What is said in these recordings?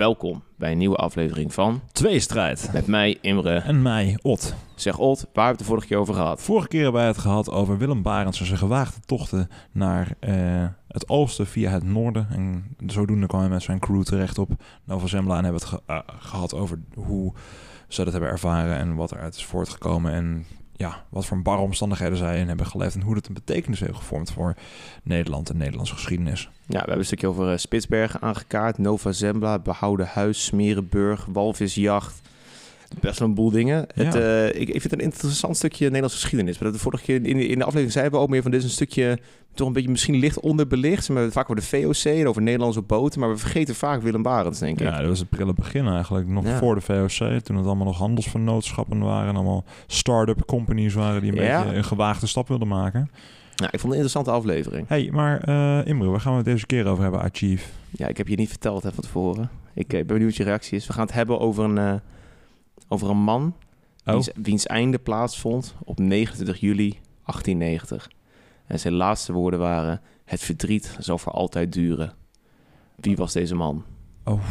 Welkom bij een nieuwe aflevering van Tweestrijd. Met mij Imre. En mij, Ot. Zeg Ot, waar hebben we het vorige keer over gehad? Vorige keer hebben wij het gehad over Willem Barends en zijn gewaagde tochten naar eh, het oosten via het noorden. En zodoende kwam hij met zijn crew terecht op Nova Zembla en hebben we het ge- eh, gehad over hoe ze dat hebben ervaren en wat eruit is voortgekomen. En ja, wat voor barre omstandigheden zij in hebben geleefd en hoe dat een betekenis heeft gevormd voor Nederland en Nederlandse geschiedenis. Ja, we hebben een stukje over eh, Spitsbergen aangekaart, Nova Zembla, behouden huis, Smerenburg, walvisjacht. Best wel een boel dingen. Ja. Het, eh, ik, ik vind het een interessant stukje Nederlandse geschiedenis. Maar dat de vorige keer in, in de aflevering zeiden we ook meer van dit is een stukje toch een beetje misschien licht onderbelicht. We hebben vaak over de VOC en over Nederlandse boten, maar we vergeten vaak Willem Barends, denk ik. Ja, dat was het prille begin eigenlijk. Nog Ja. voor de VOC, toen het allemaal nog handelsvernootschappen waren. Allemaal start-up companies waren die een Ja. beetje een gewaagde stap wilden maken. Ja, ik vond het een interessante aflevering. hey, maar eh Imre, waar gaan we het deze keer over hebben, Achieve? Ja, ik heb je niet verteld hè, van tevoren. Ik eh, ben benieuwd wat je reactie is. We gaan het hebben over een, over een man Oh, wiens, wiens einde plaatsvond op 29 juli 1890. En zijn laatste woorden waren: Het verdriet zal voor altijd duren. Wie was deze man? Oh.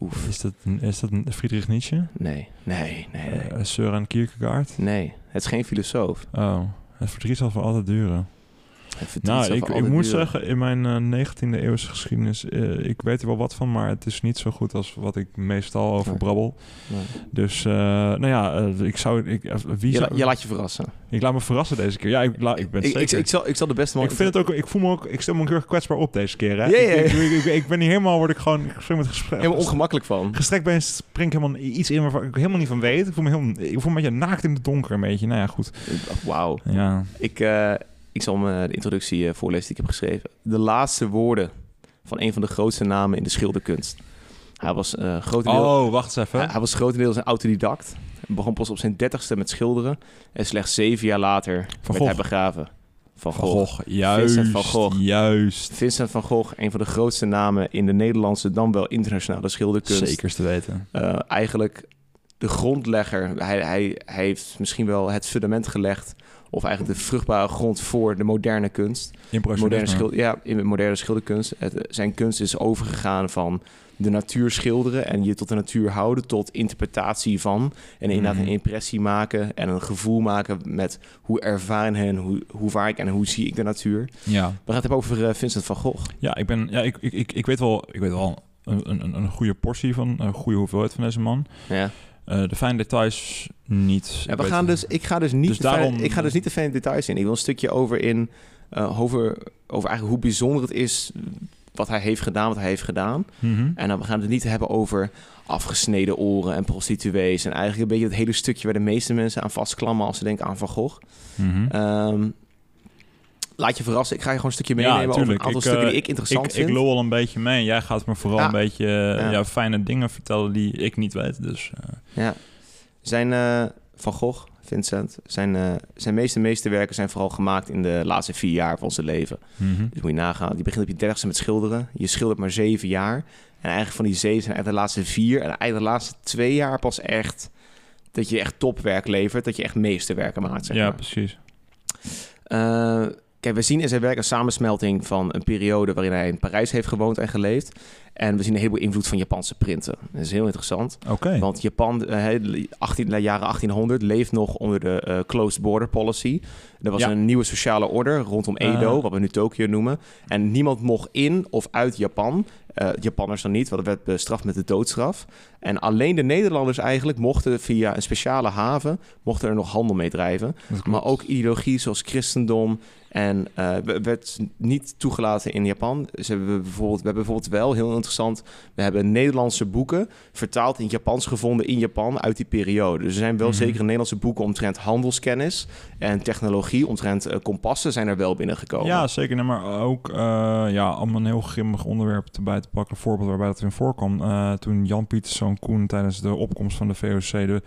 Oef. is dat, is dat een Friedrich Nietzsche? Nee, nee, nee, nee. Eh, Søren Kierkegaard? Nee, het is geen filosoof. Oh, het verdriet zal voor altijd duren. Nou, ik, ik moet zeggen, in mijn eh, 19e eeuwse geschiedenis, eh, ik weet er wel wat van, maar het is niet zo goed als wat ik meestal over brabbel. Nee. Dus, eh, nou ja, eh, ik zou, ik, eh, wie Je, zou, la- je laat je verrassen. ik laat me verrassen deze keer. Ja, ik, la, ik ben Ik, zeker. ik, ik, zal, ik zal de beste man... Ik vind het ook, ik voel me ook, ik stel me ook heel erg kwetsbaar op deze keer. Hè? Ik, ik, ben niet helemaal, word ik gewoon, ik spring met gesprek. helemaal ongemakkelijk van. Gestrekt ben, spring ik helemaal iets in waarvan ik helemaal niet van weet. Ik voel me, heel, ik voel me een beetje naakt in het donker, een beetje. Nou ja, goed. Wauw. Ja. Ik, eh, ik zal me de introductie eh, voorlezen die ik heb geschreven. De laatste woorden van een van de grootste namen in de schilderkunst. Hij was, eh grotendeels, Oh, wacht eens even. hij, hij was grotendeels een autodidact. Begon pas op zijn dertigste met schilderen. En slechts zeven jaar later werd hij begraven. Van Van Gogh. Gogh, juist. Vincent van Gogh. Juist. Vincent van Gogh, een van de grootste namen in de Nederlandse, dan wel internationale schilderkunst. Zeker te weten. Eh, eigenlijk de grondlegger. Hij, hij, hij heeft misschien wel het fundament gelegd. Of eigenlijk de vruchtbare grond voor de moderne kunst. Moderne Impressionisme. schil, ja, in de moderne schilderkunst. Het, zijn kunst is overgegaan van de natuur schilderen en je tot de natuur houden, tot interpretatie van. En inderdaad Mhm. een impressie maken en een gevoel maken met hoe ervaren en hoe, hoe vaar ik en hoe zie ik de natuur. Ja. We gaan het hebben over eh, Vincent van Gogh. Ja, ik ben, ja, ik, ik, ik, ik weet wel, ik weet wel een, een, een goede portie van, een goede hoeveelheid van deze man. Ja. Eh, de fijne details niet. Ja, Ik we gaan dus, ik, ga dus niet Dus ik ga dus niet te veel in details in. Ik wil een stukje over in eh, over, over eigenlijk hoe bijzonder het is wat hij heeft gedaan, wat hij heeft gedaan. Mhm. En dan we gaan het niet hebben over afgesneden oren en prostituees. En eigenlijk een beetje het hele stukje waar de meeste mensen aan vastklammen als ze denken aan Van Gogh. Mhm. Ehm, laat je verrassen. Ik ga je gewoon een stukje Ja, meenemen over een aantal Ik, stukken eh, die ik interessant ik, vind. ik lul al een beetje mee. Jij gaat me vooral Ja. een beetje eh, Ja. ja. fijne dingen vertellen die ik niet weet. Dus eh, Ja. Zijn eh, Van Gogh, Vincent, zijn, eh, zijn meeste meesterwerken zijn vooral gemaakt in de laatste vier jaar van zijn leven. mhm. Dus moet je nagaan. Je begint op je dertigste met schilderen. Je schildert maar zeven jaar. En eigenlijk van die zeven zijn eigenlijk de laatste vier. En eigenlijk de laatste twee jaar pas echt... dat je echt topwerk levert. Dat je echt meesterwerken maakt, zeg ja, maar. precies. Eh, kijk, we zien in zijn werk een samensmelting van een periode... waarin hij in Parijs heeft gewoond en geleefd. En we zien een heleboel invloed van Japanse printen. Dat is heel interessant. Oké. Want Japan, eh, 18, de jaren 1800, leeft nog onder de eh, closed border policy. Er was Ja. een nieuwe sociale orde rondom Edo, Ah. wat we nu Tokio noemen. En niemand mocht in of uit Japan. Eh, Japanners dan niet, want dat werd bestraft met de doodstraf. En alleen de Nederlanders eigenlijk mochten via een speciale haven... mochten er nog handel mee drijven. Maar ook ideologie zoals christendom en eh, we- werd niet toegelaten in Japan. Ze hebben bijvoorbeeld, we hebben bijvoorbeeld wel, heel interessant, we hebben Nederlandse boeken vertaald in het Japans gevonden in Japan uit die periode. Dus er zijn wel Mhm. zeker Nederlandse boeken omtrent handelskennis en technologie, omtrent eh, kompassen zijn er wel binnengekomen. Ja, zeker. Nee, maar ook ja, om een heel grimmig onderwerp erbij te pakken. Een voorbeeld waarbij dat in voorkwam. Uh, toen Jan Pieterszoon Koen tijdens de opkomst van de VOC... De,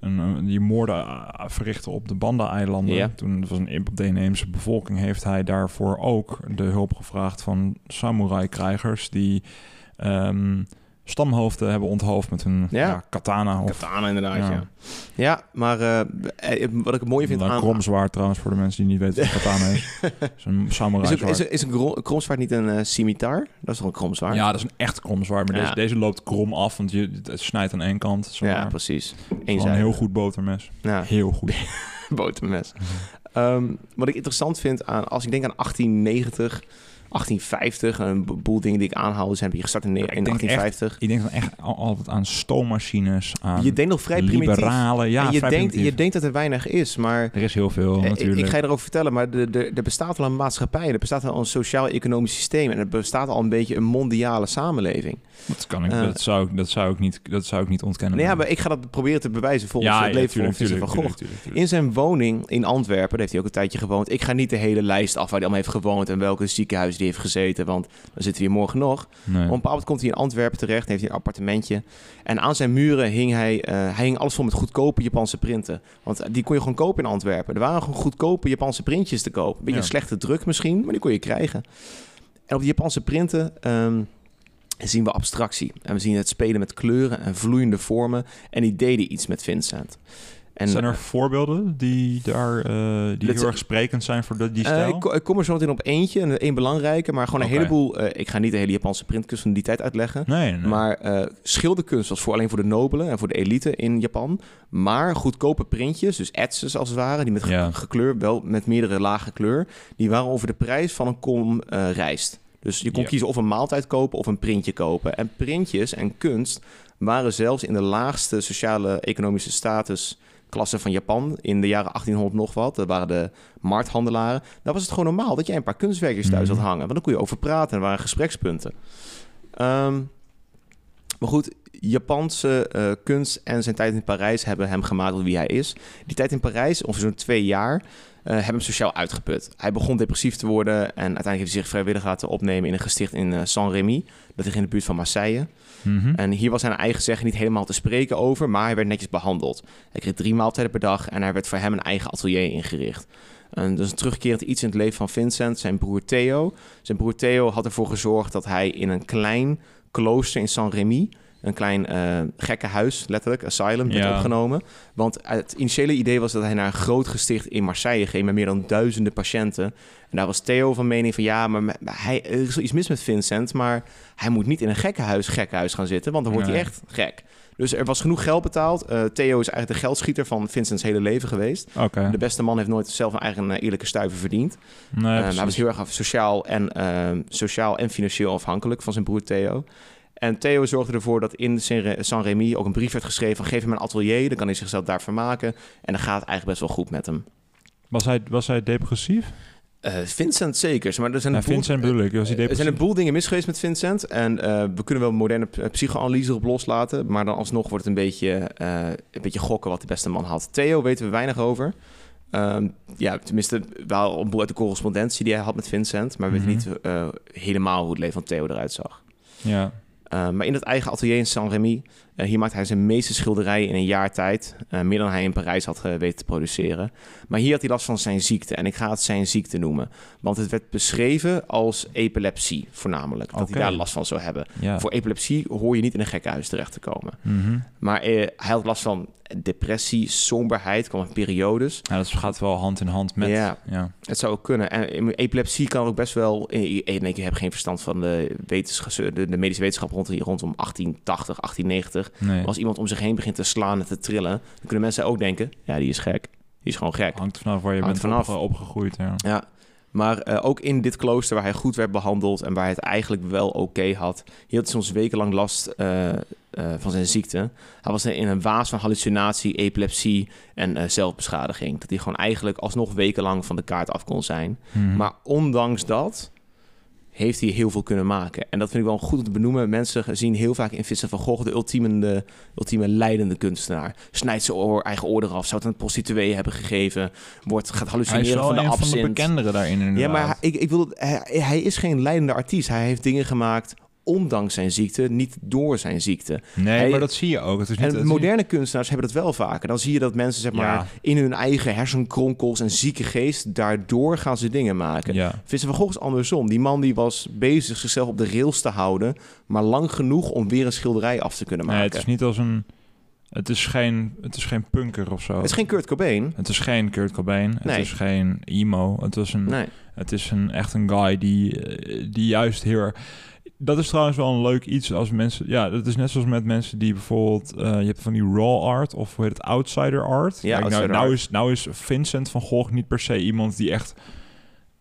een, die moorden uh, verrichtte op de Banda-eilanden. Ja. Toen was een op de inheemse bevolking... heeft hij daarvoor ook de hulp gevraagd van samurai-krijgers... die um, stamhoofden hebben onthoofd met hun Ja. ja, katana. Of Katana inderdaad, ja. Ja. Ja, maar eh, eh, wat ik het mooie vind een aan... kromzwaard trouwens, voor de mensen die niet weten wat katana is. Is een samurai Is, is, is een kro- kromzwaard niet een scimitar? Dat is toch een kromzwaard? Ja, dat is een echt kromzwaard. Maar Ja. deze, deze loopt krom af, want je, het snijdt aan één kant. Ja, precies. Eenzijdig. een heel goed botermes. Ja, Heel goed. botermes. Ehm, wat ik interessant vind aan, als ik denk aan 1890, 1850, een boel dingen die ik aanhaal zijn die gestart in, ne- Ja, ik denk 1850. Ik denk dan echt al- altijd aan stoommachines, aan Je denkt nog vrij liberalen. Ja, en je vrij denkt, primitief. je denkt dat er weinig is, maar Er is heel veel eh, ik, natuurlijk. ik ga je erover vertellen, maar er bestaat al een maatschappij, er bestaat al een sociaal-economisch systeem en er bestaat al een beetje een mondiale samenleving. Dat, kan ik, eh, dat, zou, ik- dat, zou ik niet, dat zou ik niet ontkennen. Nou ja, maar ik ga dat proberen te bewijzen volgens ja, het leven tuurlijk, van tuurlijk, van Gogh. tuurlijk. In zijn woning in Antwerpen, daar heeft hij ook een tijdje gewoond. Ik ga niet de hele lijst af waar hij allemaal heeft gewoond en welke ziekenhuis die heeft gezeten, want dan zitten we hier morgen nog. Nee. Op een bepaald komt hij in Antwerpen terecht, heeft hij een appartementje. En aan zijn muren hing hij, eh, hij hing alles vol met goedkope Japanse printen. Want die kon je gewoon kopen in Antwerpen. Er waren gewoon goedkope Japanse printjes te kopen. Een beetje Ja. een slechte druk misschien, maar die kon je krijgen. En op die Japanse printen ehm, zien we abstractie. En we zien het spelen met kleuren en vloeiende vormen. En die deden iets met Vincent. En, zijn er voorbeelden die daar eh, die heel erg sprekend zijn voor de, die Eh, stijl? ik, ik kom er zo meteen op eentje, en één belangrijke, maar gewoon een heleboel. eh, ik ga niet de hele Japanse printkunst van die tijd uitleggen. nee, nee. Maar schilderkunst was voor alleen voor de nobelen en voor de elite in Japan. Maar goedkope printjes, dus etsen als het ware, die met Ja. gekleur, wel met meerdere lagen kleur, die waren over de prijs van een kom rijst. Dus je kon Ja. kiezen of een maaltijd kopen of een printje kopen. En printjes en kunst waren zelfs in de laagste sociale economische statusklasse van Japan in de jaren 1800 nog wat. Dat waren de markthandelaren. Daar was het gewoon normaal dat jij een paar kunstwerkjes thuis Mhm. had hangen. Want dan kon je over praten en er waren gesprekspunten. Ehm, maar goed, Japanse eh, kunst en zijn tijd in Parijs hebben hem gemaakt tot wie hij is. Die tijd in Parijs, ongeveer zo'n twee jaar, hebben hem sociaal uitgeput. Hij begon depressief te worden en uiteindelijk heeft hij zich vrijwillig laten opnemen in een gesticht in eh, Saint-Rémy. Dat ligt in de buurt van Marseille. Mhm. En hier was zijn eigen zeggen niet helemaal te spreken over, maar hij werd netjes behandeld. Hij kreeg drie maaltijden per dag en hij werd voor hem een eigen atelier ingericht. En dus een terugkerend iets in het leven van Vincent, zijn broer Theo. Zijn broer Theo had ervoor gezorgd dat hij in een klein klooster in Saint-Rémy, een klein eh gekkenhuis, letterlijk, asylum, werd Ja. opgenomen. Want het initiële idee was dat hij naar een groot gesticht in Marseille ging met meer dan duizenden patiënten. En daar was Theo van mening van ja, maar hij, er is iets mis met Vincent, maar hij moet niet in een gekkenhuis, gekkenhuis gaan zitten, want dan wordt hij echt gek. Dus er was genoeg geld betaald. Eh, Theo is eigenlijk de geldschieter van Vincents hele leven geweest. De beste man heeft nooit zelf een eigen eh, eerlijke stuiver verdiend. Nee, hij was heel erg sociaal en, sociaal en financieel afhankelijk van zijn broer Theo. En Theo zorgde ervoor dat in Saint- Saint-Rémy ook een brief werd geschreven van geef hem een atelier, dan kan hij zichzelf daar vermaken. En dan gaat het eigenlijk best wel goed met hem. was, hij, was hij depressief? Eh, Vincent zeker, maar er zijn, Ja, een boel, Vincent bedoel ik. Was hij er zijn een boel dingen mis geweest met Vincent. En eh, we kunnen wel moderne psychoanalyse erop loslaten. Maar dan alsnog wordt het een beetje, eh, een beetje gokken wat de beste man had. Theo weten we weinig over. Ehm, ja, tenminste wel een boel uit de correspondentie die hij had met Vincent. Maar we weten Mhm. niet eh, helemaal hoe het leven van Theo eruit zag. Ja. Uh, maar in dat eigen atelier in Saint-Rémy, uh, hier maakt hij zijn meeste schilderijen in een jaar tijd. Uh, meer dan hij in Parijs had weten te produceren. Maar hier had hij last van zijn ziekte. En ik ga het zijn ziekte noemen. Want het werd beschreven als epilepsie, voornamelijk. Dat hij daar last van zou hebben. ja. Voor epilepsie hoor je niet in een gekkenhuis terecht te komen. Mhm. Maar eh, hij had last van depressie, somberheid, kwam in periodes. ja, dat gaat wel hand in hand met... Ja. ja. Het zou ook kunnen. En epilepsie kan ook best wel. Ik, ik, ik heb geen verstand van de, wetenschap, de, de medische wetenschap rond, rondom 1880, 1890. Nee. Als iemand om zich heen begint te slaan en te trillen, dan kunnen mensen ook denken: ja, die is gek. Die is gewoon gek. Hangt vanaf waar je Hangt bent vanaf. opge- opgegroeid. Ja. Ja. Maar eh, ook in dit klooster waar hij goed werd behandeld en waar hij het eigenlijk wel oké had, hield hij soms wekenlang last eh, eh, van zijn ziekte. Hij was in een waas van hallucinatie, epilepsie en zelfbeschadiging. Dat hij gewoon eigenlijk alsnog wekenlang van de kaart af kon zijn. Mhm. Maar ondanks dat heeft hij heel veel kunnen maken. En dat vind ik wel goed om te benoemen. Mensen zien heel vaak in Vincent van Gogh de ultieme, de ultieme leidende kunstenaar. Snijdt zijn oor, eigen oor eraf, zou het een prostituee hebben gegeven, wordt, gaat hij is hallucineren van de een van de absint. bekendere daarin ja, maar hij- ik, ik wil, hij, hij is geen leidende artiest. Hij heeft dingen gemaakt ondanks zijn ziekte, niet door zijn ziekte. Nee, Hij- maar dat zie je ook. Het is niet, En is moderne kunstenaars hebben dat wel vaker. Dan zie je dat mensen zeg maar, Ja. in hun eigen hersenkronkels en zieke geest... daardoor gaan ze dingen maken. Ja. Vincent van Gogh is andersom. Die man die was bezig zichzelf op de rails te houden... maar lang genoeg om weer een schilderij af te kunnen maken. Nee, het is niet als een... Het is geen, het is geen punker of zo. Het is geen Kurt Cobain. Het is geen Kurt Cobain. Het is geen emo. Het is een, Nee. Het is een echt een guy die, eh, die juist heel erg... Dat is trouwens wel een leuk iets als mensen... Ja, dat is net zoals met mensen die bijvoorbeeld... eh, je hebt van die raw art of hoe heet het? Outsider art. Ja, Kijk, outsider nou, nou, art. is, nou is Vincent van Gogh niet per se iemand die echt...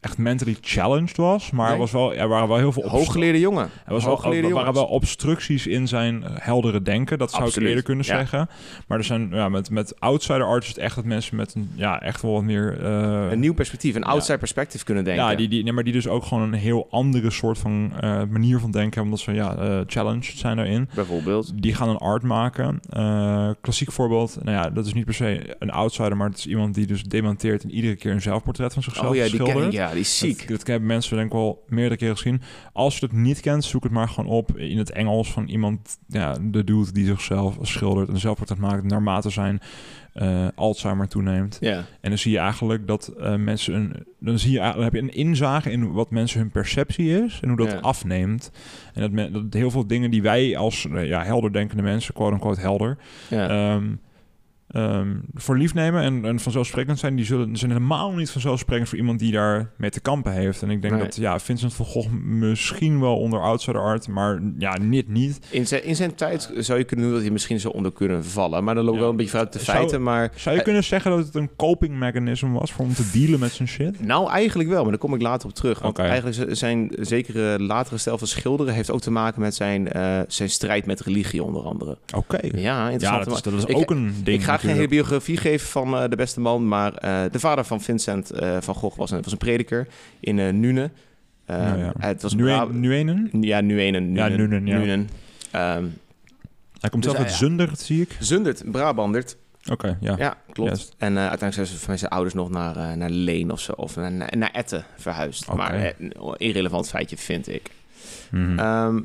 Echt mentally challenged was, maar er, was wel, er waren wel heel veel Hooggeleerde jongen. er was wel, er waren wel obstructies in zijn eh, heldere denken. Dat zou Absoluut, ik eerder kunnen ja. zeggen. Maar er zijn ja, met, met outsider art is het echt dat mensen met een ja, echt wel wat meer. eh, Een nieuw perspectief, een Ja. outside perspective kunnen denken. ja, die, die, nee, maar die dus ook gewoon een heel andere soort van eh, manier van denken. Omdat ze ja, challenged zijn daarin. Bijvoorbeeld. Die gaan een art maken. Klassiek voorbeeld. Nou ja, dat is niet per se een outsider, maar het is iemand die dus demonteert en iedere keer een zelfportret van zichzelf Oh ja, die ken ik. Ja, die is ziek. Dat, dat hebben mensen denk ik wel meerdere keren gezien. Als je het niet kent, zoek het maar gewoon op in het Engels van iemand, ja, de dude die zichzelf schildert en zelfportret maakt naarmate zijn eh, Alzheimer toeneemt. Ja. En dan zie je eigenlijk dat eh, mensen een, dan zie je dan heb je een inzage in wat mensen hun perceptie is en hoe dat Ja. afneemt. En dat, men, dat heel veel dingen die wij als eh, ja, helder denkende mensen, quote unquote helder, Ja. ehm, ehm, voor lief nemen en, en vanzelfsprekend zijn, die zullen, zijn helemaal niet vanzelfsprekend voor iemand die daar mee te kampen heeft. En ik denk Nee. dat ja, Vincent van Gogh misschien wel onder outsider art, maar ja, niet niet. In zijn, in zijn tijd zou je kunnen doen dat hij misschien zou onder kunnen vallen. Maar dan loop ik Ja. wel een beetje vanuit de Zou- feiten. Maar Zou je kunnen zeggen dat het een coping mechanism was voor om te dealen met zijn shit? Nou, eigenlijk wel, maar daar kom ik later op terug. Want eigenlijk zijn zekere latere stijl van schilderen heeft ook te maken met zijn, eh, zijn strijd met religie onder andere. Oké. Ja, Ja, interessant. dat is, dat is Ik- ook een ding. ik ga geen hele biografie geven van eh, de beste man, maar eh, de vader van Vincent eh, van Gogh was een, was een prediker in Nune. Nou ja. Het was Nu Bra- een, nu een? Ja, Nuenen. Ja, Nuenen, ja. Nuenen. Ehm, Hij komt Dus zelf uit Zundert, zie ik. Zundert, Brabandert. Oké, ja. Ja, klopt. En uiteindelijk zijn ze van zijn ouders nog naar, naar Leen of zo, of naar, naar, Etten verhuisd. Maar een irrelevant feitje vind ik. Mhm. Ehm,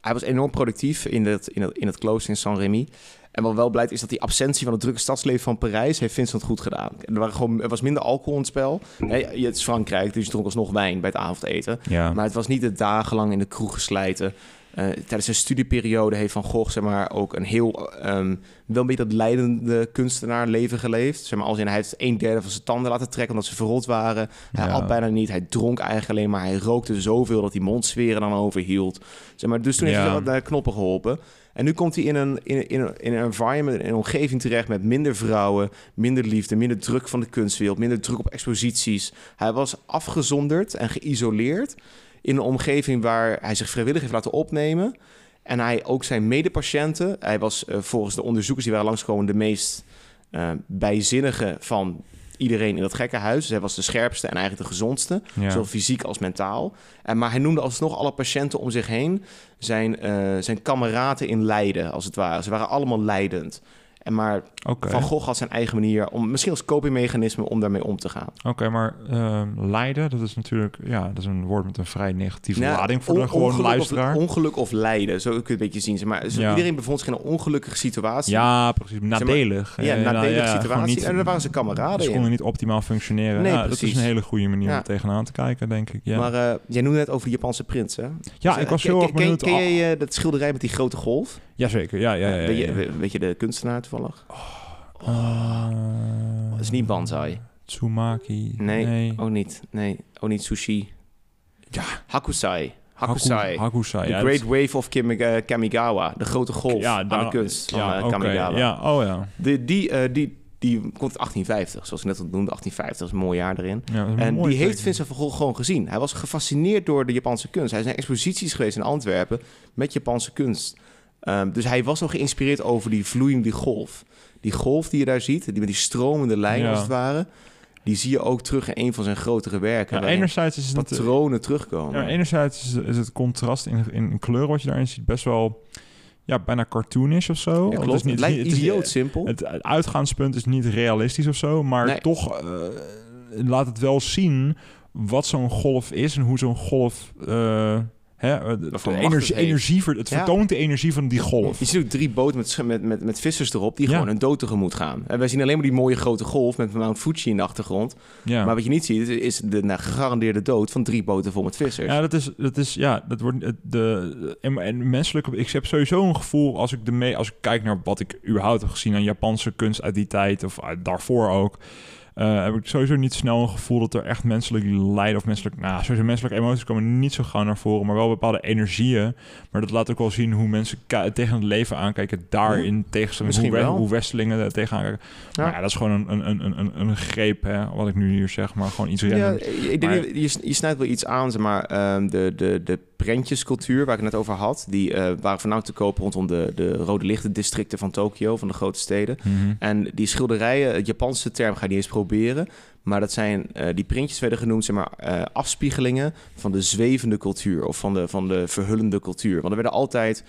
hij was enorm productief in het, in het, in het klooster in Saint-Rémy. En wat wel blijkt is dat die absentie van het drukke stadsleven van Parijs heeft Vincent goed gedaan. Er, waren gewoon, er was minder alcohol in het spel. Nee, het is Frankrijk, dus je dronk alsnog wijn bij het avondeten. ja. Maar het was niet het dagenlang in de kroeg geslijten. Eh, tijdens zijn studieperiode heeft Van Gogh zeg maar, ook een heel... ehm, wel een beetje dat leidende kunstenaar leven geleefd. Zeg maar, als in, hij heeft een derde van zijn tanden laten trekken omdat ze verrot waren. Hij Ja. at bijna niet. Hij dronk eigenlijk alleen maar. Hij rookte zoveel dat hij mondsferen dan overhield. Zeg maar, dus toen heeft hij wel naar de knoppen geholpen. En nu komt hij in een, in, in, een- in een environment, in een omgeving terecht met minder vrouwen, minder liefde, minder druk van de kunstwereld, minder druk op exposities. Hij was afgezonderd en geïsoleerd in een omgeving waar hij zich vrijwillig heeft laten opnemen. En hij ook zijn medepatiënten, hij was eh, volgens de onderzoekers die waren langskomen de meest eh, bijzinnige van iedereen in dat gekke huis. Dus hij was de scherpste en eigenlijk de gezondste, ja. zowel fysiek als mentaal. En, maar hij noemde alsnog alle patiënten om zich heen zijn, eh, zijn kameraden in lijden, als het ware. Ze waren allemaal leidend. En maar Van Gogh had zijn eigen manier, om, misschien als copingmechanisme, om daarmee om te gaan. Oké, maar ehm, lijden, dat is natuurlijk, ja, dat is een woord met een vrij negatieve Nou, lading voor on- de gewone ongeluk luisteraar. Of, ongeluk of lijden, zo kun je het een beetje zien. Zeg maar, Ja. Iedereen bevond zich in een ongelukkige situatie. ja, precies, nadelig. ja, Eh, nadelige ja, gewoon situatie. Niet, en daar waren ze kameraden ze in. konden niet optimaal functioneren. Nee, ja, dat is een hele goede manier Ja. om tegenaan te kijken, denk ik. Ja, Maar eh, jij noemde net over de Japanse prins, hè? ja Dus, ik was eh, heel ken- erg ken- benieuwd. Ken, Ah, jij dat schilderij met die grote golf? Jazeker, ja, ja, ja. ja, weet, je, we- weet je de kunstenaar toevallig? Het is niet Banzai. Tsumaki. Nee. nee. Ook niet. Nee, ook niet sushi. Ja. Hakusai. Haku- Hakusai. Hakusai. The ja, Great Wave of eh, Kamigawa. De grote golf ja, aan de kunst van ja, oké, Kamigawa. Ja, oh ja. De, die, eh, die, die komt uit 1850, zoals ik net al noemde. 1850 is een mooi jaar erin. ja En die heeft teken. Vincent van Gogh gewoon gezien. Hij was gefascineerd door de Japanse kunst. Hij naar exposities geweest in Antwerpen met Japanse kunst. Ehm, dus hij was nog geïnspireerd over die vloeiende golf. Die golf die je daar ziet, die met die stromende lijnen Ja. als het ware... die zie je ook terug in een van zijn grotere werken. Ja, enerzijds is het patronen terugkomen. Ja, enerzijds is, is het contrast in, in kleur wat je daarin ziet best wel ja, bijna cartoonish of zo. Ja, Want klopt. Het, is niet, het lijkt het is- idioot simpel. Het, het uitgaanspunt is niet realistisch of zo, maar Nee. toch eh, laat het wel zien wat zo'n golf is en hoe zo'n golf, eh, Hè, eh, de, energie, energie het Ja. vertoont de energie van die golf. Je ziet ook drie boten met, met, met, met vissers erop die Ja. gewoon een dood tegemoet gaan. En wij zien alleen maar die mooie grote golf met Mount Fuji in de achtergrond. Ja. Maar wat je niet ziet is de nou, gegarandeerde dood van drie boten vol met vissers. Ja, dat is, dat is, ja, dat wordt het- de, en, en menselijke, ik heb sowieso een gevoel als ik de mee, als ik kijk naar wat ik überhaupt heb gezien aan Japanse kunst uit die tijd of uit daarvoor ook, eh, heb ik sowieso niet snel een gevoel dat er echt menselijk lijden of menselijk, nou, sowieso menselijke emoties komen niet zo gauw naar voren, maar wel bepaalde energieën. Maar dat laat ook wel zien hoe mensen tegen het leven aankijken, daarin tegenstelling hoe, misschien we- wel. hoe Westelingen er tegenaan kijken. Ja. Maar ja, dat is gewoon een, een, een, een, een greep, hè, wat ik nu hier zeg, maar gewoon iets Ja, random. ik denk, Maar- je, je, snijdt wel iets aan, maar, ehm, de, de, de prentjescultuur waar ik het net over had, die eh, waren voornamelijk te koop rondom de, de rode lichten districten van Tokio, van de grote steden. Mhm. En die schilderijen, het Japanse term ga je niet eens proberen, maar dat zijn, eh, die printjes werden genoemd, zeg maar, eh, afspiegelingen van de zwevende cultuur of van de, van de verhullende cultuur. Want er werden altijd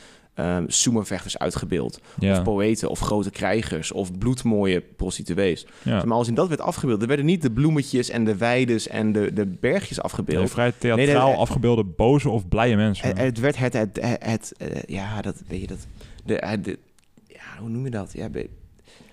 sumo-vechters uitgebeeld, Ja, of poëten, of grote krijgers, of bloedmooie prostituees. ja. Maar als in dat werd afgebeeld, er werden niet de bloemetjes en de weides en de, de bergjes afgebeeld. Nee, vrij theatraal Nee, afgebeelde boze of blije mensen. Het, het werd het, het, het, het, eh, ja, dat weet je dat. De, het- de, ja, hoe noem je dat? Ja,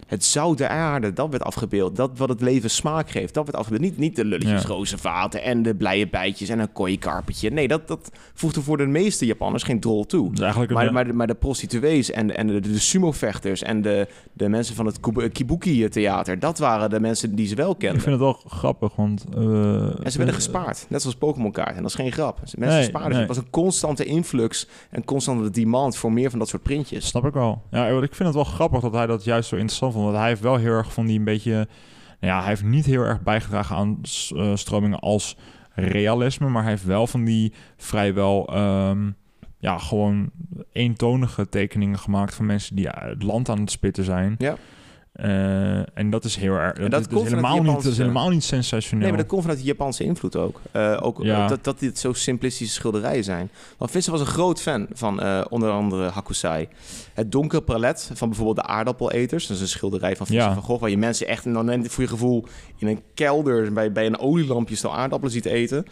het zout der aarde, dat werd afgebeeld. Dat wat het leven smaak geeft, dat werd afgebeeld. Niet, niet de lulletjes, Ja. roze vaten en de blije bijtjes en een kooikarpetje. Nee, dat, dat voegde voor de meeste Japanners geen drol toe. Dus Maar, maar, de- maar de prostituees en, en de, de sumo-vechters en de, de mensen van het Kibuki-theater... dat waren de mensen die ze wel ik kenden. vind het wel grappig, want... eh, En ze werden eh, gespaard, net zoals Pokémon-kaarten. En dat is geen grap. Mensen Nee, spaarden nee. Het was een constante influx en constante demand voor meer van dat soort printjes. Snap ik wel. Ja, ik vind het wel grappig dat hij dat juist zo interessant vond. Want hij heeft wel heel erg van die een beetje... Nou ja, hij heeft niet heel erg bijgedragen aan eh, stromingen als realisme. Maar hij heeft wel van die vrijwel... ehm, ja, gewoon eentonige tekeningen gemaakt van mensen die eh, het land aan het spitten zijn. Ja. Eh, en dat is heel erg. Dat, dat is, helemaal, niet, dat is Japanse- helemaal niet sensationeel. Nee, maar dat komt vanuit de Japanse invloed ook. Eh, ook Ja. eh, dat, dat dit zo simplistische schilderijen zijn. Want Vincent was een groot fan van onder andere Hakusai. Het donkere palet van bijvoorbeeld de aardappeleters. Dat is een schilderij van Vincent Ja. van Gogh... waar je mensen echt, dan voor je gevoel... in een kelder bij, bij een olielampje stel aardappelen ziet eten...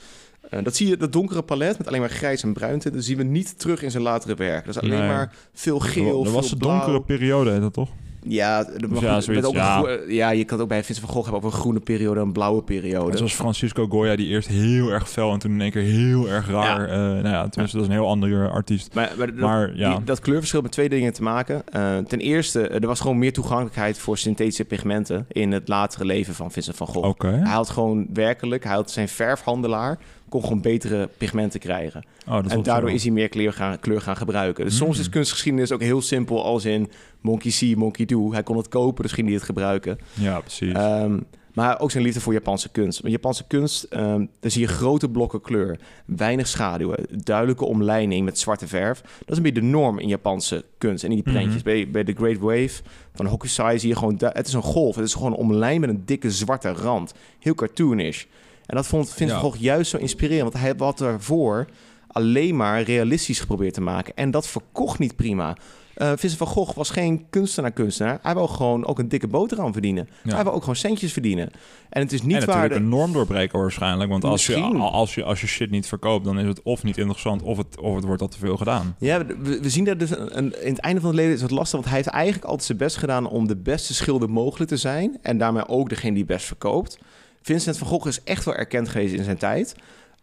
Dat zie je, dat donkere palet met alleen maar grijs en bruin dat zien we niet terug in zijn latere werk. Dat is alleen Nee. maar veel geel, dat was veel de blauw. donkere periode, heet dat toch? Ja, ja, zoiets, ook een ja. je kan het ook bij Vincent van Gogh hebben over een groene periode en een blauwe periode. Zoals Francisco Goya, die eerst heel erg fel en toen in één keer heel erg raar. Ja. eh, nou ja, tenminste, dat is een heel andere artiest. Maar, maar, dat, ja, die- dat kleurverschil met twee dingen te maken. Eh, ten eerste, eh, er was gewoon meer toegankelijkheid voor synthetische pigmenten in het latere leven van Vincent van Gogh. Hij had gewoon werkelijk, hij had zijn verfhandelaar, kon gewoon betere pigmenten krijgen. Oh, en daardoor is hij meer kleur gaan, kleur gaan gebruiken. Dus soms is kunstgeschiedenis ook heel simpel als in monkey see, monkey do. Hij kon het kopen, dus ging hij het gebruiken. Ja, precies. Ehm, maar ook zijn liefde voor Japanse kunst. Want Japanse kunst, ehm daar zie je grote blokken kleur, weinig schaduwen, duidelijke omlijning met zwarte verf. Dat is een beetje de norm in Japanse kunst en in die prentjes. Mhm. bij, bij The Great Wave van Hokusai zie je gewoon, het is een golf. Het is gewoon omlijnd met een dikke zwarte rand. Heel cartoonish. En dat vond Vincent Ja. van Gogh juist zo inspirerend, want hij had daarvoor alleen maar realistisch geprobeerd te maken. En dat verkocht niet prima. Vincent van Gogh was geen kunstenaar-kunstenaar. Hij wou gewoon ook een dikke boterham verdienen. Ja. Hij wil ook gewoon centjes verdienen. En het is niet en waar... natuurlijk de- een norm doorbreken waarschijnlijk. Want als je, als, je, als je shit niet verkoopt, dan is het of niet interessant... of het, of het wordt al te veel gedaan. Ja, we, we zien dat dus een, een- in het einde van het leven is het lastig, want hij heeft eigenlijk altijd zijn best gedaan om de beste schilder mogelijk te zijn en daarmee ook degene die best verkoopt. Vincent van Gogh is echt wel erkend geweest in zijn tijd.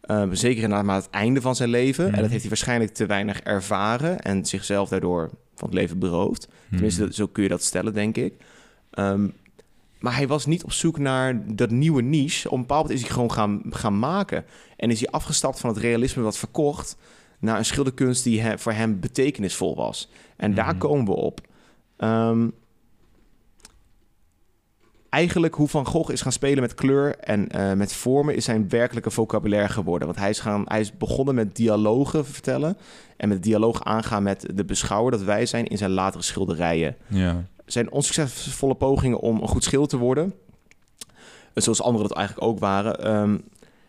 Ehm, zeker na maar het einde van zijn leven. Mhm. En dat heeft hij waarschijnlijk te weinig ervaren en zichzelf daardoor van het leven beroofd. Tenminste, dat- zo kun je dat stellen, denk ik. Ehm, maar hij was niet op zoek naar dat nieuwe niche. Op een bepaald moment is hij gewoon gaan, gaan maken. En is hij afgestapt van het realisme wat verkocht... naar een schilderkunst die he- voor hem betekenisvol was. En daar Mhm. komen we op. Ehm, eigenlijk hoe Van Gogh is gaan spelen met kleur en eh, met vormen... is zijn werkelijke vocabulaire geworden. Want hij is, gaan, hij is begonnen met dialogen vertellen... en met dialoog aangaan met de beschouwer dat wij zijn... in zijn latere schilderijen Ja. zijn onsuccesvolle pogingen om een goed schilder te worden, eh, zoals anderen dat eigenlijk ook waren, ehm,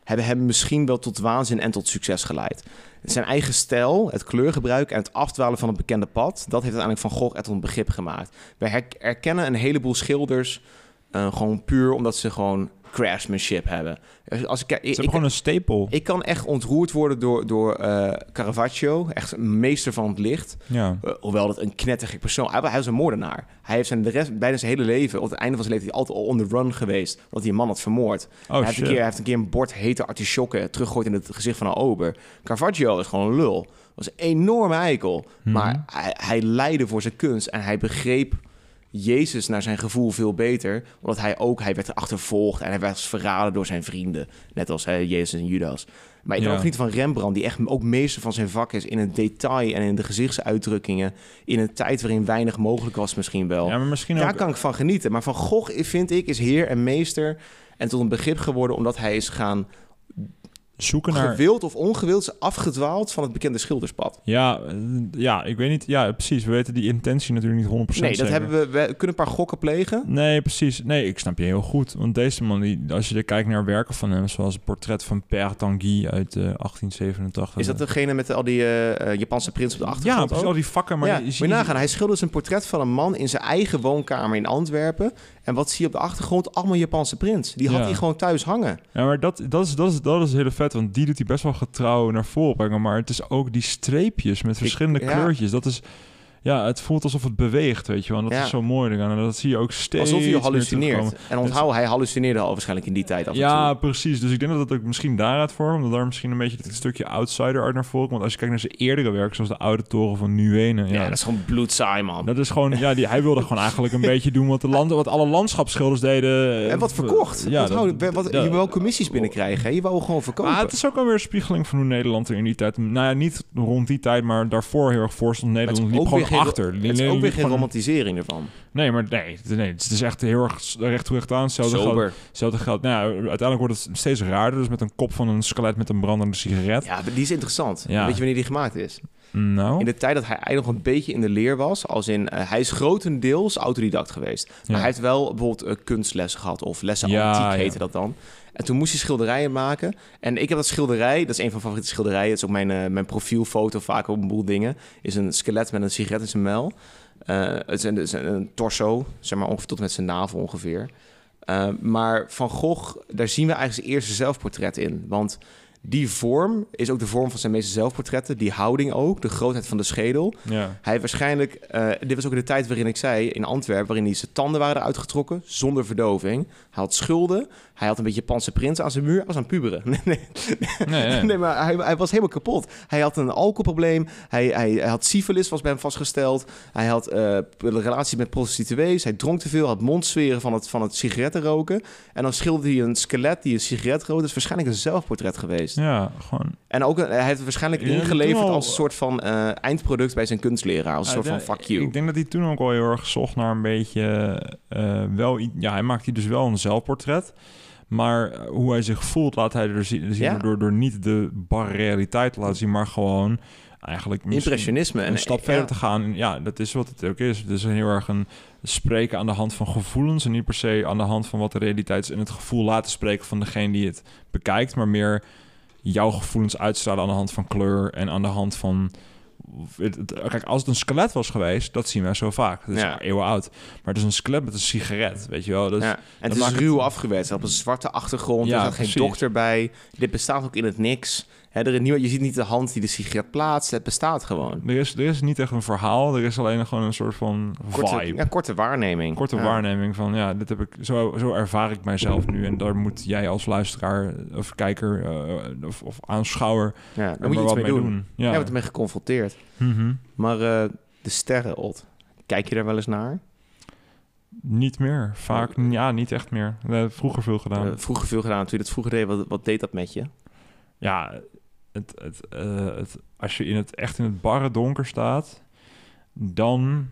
hebben hem misschien wel tot waanzin en tot succes geleid. Zijn eigen stijl, het kleurgebruik en het afdwalen van het bekende pad, dat heeft uiteindelijk Van Gogh tot een begrip gemaakt. Wij her- herkennen een heleboel schilders eh, gewoon puur omdat ze gewoon craftsmanship hebben. Als- Als ik, ik, Ze hebben ik, gewoon een stapel. ik kan echt ontroerd worden door, door eh, Caravaggio, echt een meester van het licht. ja. Eh, hoewel dat een knettergek persoon... Hij, hij was een moordenaar. Hij heeft zijn de rest, bijna zijn hele leven... op het einde van zijn leven... altijd al on the run geweest... omdat hij een man had vermoord. Oh hij, heeft een keer, hij heeft een keer een bord hete artisjokken... teruggegooid in het gezicht van een ober. Caravaggio is gewoon een lul. Was een enorme eikel. Mhm. Maar hij, hij leidde voor zijn kunst... en hij begreep Jezus naar zijn gevoel veel beter... omdat hij ook... hij werd achtervolgd... en hij werd verraden door zijn vrienden. Net als hè, Jezus en Judas. Maar ik kan Ja. ook niet van Rembrandt, die echt ook meester van zijn vak is in het detail en in de gezichtsuitdrukkingen. In een tijd waarin weinig mogelijk was, misschien wel. Ja, maar misschien Daar ook... kan ik van genieten. Maar Van Gogh, vind ik, is heer en meester. En tot een begrip geworden omdat hij is gaan zoeken naar... gewild of ongewild is afgedwaald van het bekende schilderspad. Ja, eh, ja, ik weet niet. Ja, precies. We weten die intentie natuurlijk niet 100% Nee, dat zeker. hebben we, we kunnen een paar gokken plegen. Nee, precies. Nee, ik snap je heel goed. Want deze man, die, als je er kijkt naar werken van hem... zoals het portret van Père Tanguy uit eh 1887. Is dat degene met al die eh, Japanse prins op de Ja, achtergrond? precies, ook? al die vakken. Maar ja, je, je nagaan. Hij schildert een portret van een man in zijn eigen woonkamer in Antwerpen. En wat zie je op de achtergrond? Allemaal Japanse prins. Die had Ja. hij gewoon thuis hangen. Ja, maar dat, dat, is, dat, is, dat is heel vet, want die doet hij best wel getrouw naar voren brengen. Maar het is ook die streepjes met verschillende kleurtjes. Dat is, ja, het voelt alsof het beweegt, weet je wel. En dat Ja. is zo mooi. En dat zie je ook steeds Alsof meer hallucineert. En onthoud, hij hallucineerde al waarschijnlijk in die tijd af en Ja, toe. precies. Dus ik denk dat dat ook misschien daaruit voor, omdat daar misschien een beetje het stukje outsider uit naar voren komt. Want als je kijkt naar zijn eerdere werk, zoals de oude toren van Nuene. Ja, Ja, dat is gewoon bloedsaai, man. dat is gewoon, ja, die, hij wilde gewoon eigenlijk een beetje doen wat, de land, wat alle landschapsschilders deden. en wat verkocht. Ja, dat- wat, je wou commissies binnenkrijgen. Hè? Je wou gewoon verkopen. Maar het is ook alweer een spiegeling van hoe Nederland er in die tijd... Nou ja, niet rond die tijd, maar daarvoor heel erg voor stond. Maar het Nederland liep gewoon geen- achter. het is ook weer geen romantisering ervan. Nee, maar nee, het- nee, het is echt heel erg recht toe recht aan. Hetzelfde Sober. hetzelfde geldt. Nou ja, uiteindelijk wordt het steeds raarder. Dus met een kop van een skelet met een brandende sigaret. Ja, die is interessant. Ja. Weet je wanneer die gemaakt is? Nou, In de tijd dat hij eigenlijk nog een beetje in de leer was. Als in, eh, hij is grotendeels autodidact geweest. Maar Ja. hij heeft wel bijvoorbeeld eh, kunstlessen gehad. Of lessen Ja, antiek heette dat dan. En toen moest hij schilderijen maken. En ik heb dat schilderij, dat is een van mijn favoriete schilderijen. Dat is ook mijn, eh, mijn profielfoto vaak op een boel dingen. Is een skelet met een sigaret in zijn mel. Het is een, het is een, torso, zeg maar ongeveer tot met zijn navel ongeveer. Maar Van Gogh, daar zien we eigenlijk zijn eerste zelfportret in. Want die vorm is ook de vorm van zijn meeste zelfportretten. Die houding ook, de grootheid van de schedel. ja. Hij heeft waarschijnlijk, eh, dit was ook de tijd waarin ik zei, in Antwerpen, waarin hij zijn tanden waren uitgetrokken, zonder verdoving. Hij had schulden, hij had een beetje Japanse prins aan zijn muur, hij was aan het puberen. Nee, nee, Nee, nee. nee maar hij, hij was helemaal kapot. Hij had een alcoholprobleem, hij, hij, hij had syfilis, was bij hem vastgesteld. Hij had eh, een relatie met prostituees, hij dronk te veel, had mondzweren van het, van het sigaretten roken. En dan schilderde hij een skelet die een sigaret rookte. Dat is waarschijnlijk een zelfportret geweest. Ja, gewoon... En ook, hij heeft het waarschijnlijk Ja, ingeleverd als een soort van eh, eindproduct bij zijn kunstleraar. Als een soort van fuck you. Ik denk dat hij toen ook al heel erg zocht naar een beetje... eh, wel, ja, hij maakt hier dus wel een zelfportret. Maar eh, hoe hij zich voelt, laat hij er zien, Ja. door, door niet de barre realiteit te laten zien, maar gewoon eigenlijk Impressionisme. En, een stap ja, verder te gaan. En ja, dat is wat het ook is. Het is heel erg een spreken aan de hand van gevoelens en niet per se aan de hand van wat de realiteit is en het gevoel laten spreken van degene die het bekijkt, maar meer jouw gevoelens uitstralen aan de hand van kleur en aan de hand van Kijk, als het een skelet was geweest, dat zien wij zo vaak. Dat is Ja. eeuwen oud. Maar het is een skelet met een sigaret, weet je wel. Dus, ja. En het dat is maakt ruw afgewerkt. Op een zwarte achtergrond. Ja, er staat geen dokter bij. Dit bestaat ook in het niks. Er is niemand, je ziet niet de hand die de sigaret plaatst. Het bestaat gewoon. Er, is, er is niet echt een verhaal, er is alleen gewoon een soort van Korte, vibe. ja, korte waarneming. korte Ja. waarneming van ja, dit heb ik zo, zo ervaar ik mijzelf nu en daar moet jij als luisteraar of kijker eh, of, of aanschouwer Ja, daar moet je iets mee doen. Ja. Jij wordt ermee geconfronteerd. Mhm. Maar eh, de sterren, Ot. Kijk je daar wel eens naar? Niet meer, vaak ja, niet echt meer. We hebben vroeger veel gedaan. Eh, vroeger veel gedaan. Toen je dat vroeger deed, wat, wat deed dat met je? ja, het, het, eh, het, als je in het echt in het barre donker staat, dan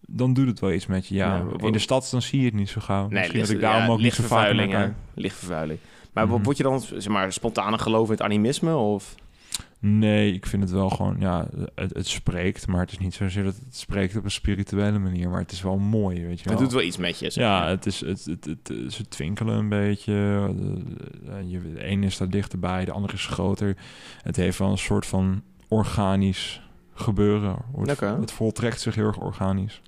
dan doet het wel iets met je. Ja, in de stad dan zie je het niet zo gauw. Misschien dat ik daarom ja, ook niet zo vaak lichtvervuiling. Maar Mhm. word je dan zeg maar, spontaan geloof in het animisme? Of? Nee, ik vind het wel gewoon, ja, het, het spreekt, maar het is niet zozeer dat het spreekt op een spirituele manier, maar het is wel mooi, weet je wel. Het doet wel iets met je. zeg Ja, het is, het, het, het, het- ze twinkelen een beetje. De, de- je- de ene is daar dichterbij, de andere is groter. Het heeft wel een soort van organisch gebeuren. Het, het voltrekt zich heel erg organisch.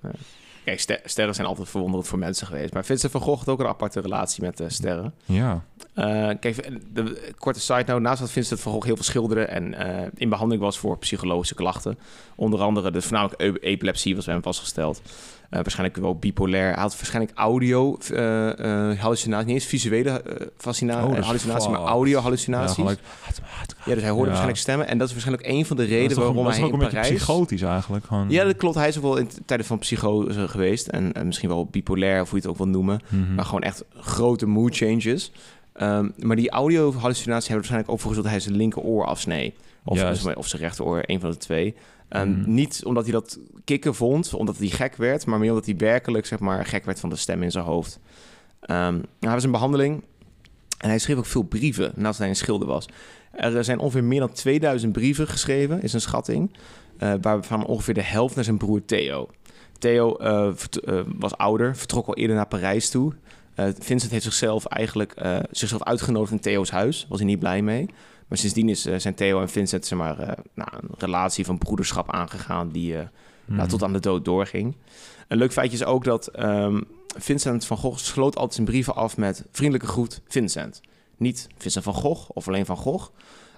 Kijk, ster- sterren zijn altijd verwonderend voor mensen geweest. Maar Vincent van Gogh had ook een aparte relatie met de sterren. Ja. Eh, kijk, de, korte side note. Naast dat Vincent van Gogh heel veel schilderde en eh, in behandeling was voor psychologische klachten. Onder andere de voornamelijk epilepsie was bij hem vastgesteld. Eh, waarschijnlijk wel bipolair. Hij had waarschijnlijk audio eh, eh, hallucinaties. Niet eens visuele eh, fascina- Oh, maar audio Ja, hallucinaties. gelijk. Ja, dus hij hoorde Ja. waarschijnlijk stemmen. En dat is waarschijnlijk een van de redenen waarom hij ook in een beetje psychotisch eigenlijk. Gewoon. Ja, dat klopt. Hij is ook wel in tijden van psychose geweest. En, en misschien wel bipolair, of hoe je het ook wil noemen. Mhm. Maar gewoon echt grote mood changes. Ehm, maar die audio-hallucinaties hebben waarschijnlijk ook voor gezorgd dat hij zijn linkeroor afsnee. Of, of zijn rechteroor, een van de twee. Ehm, Mhm. Niet omdat hij dat kicken vond, omdat hij gek werd, maar meer omdat hij werkelijk zeg maar, gek werd van de stem in zijn hoofd. Ehm, hij was in behandeling en hij schreef ook veel brieven nadat hij een schilder was. Er zijn ongeveer meer dan 2000 brieven geschreven, is een schatting. eh, waarvan ongeveer de helft naar zijn broer Theo. Theo eh, eh, was ouder, vertrok al eerder naar Parijs toe. Vincent heeft zichzelf eigenlijk zichzelf uitgenodigd in Theo's huis. Was hij niet blij mee. Maar sindsdien is, eh, zijn Theo en Vincent zeg maar, eh, nou, een relatie van broederschap aangegaan die eh, nou, Mhm. tot aan de dood doorging. Een leuk feitje is ook dat ehm, Vincent van Gogh sloot altijd zijn brieven af met vriendelijke groet Vincent. Niet Vincent van Gogh of alleen van Gogh.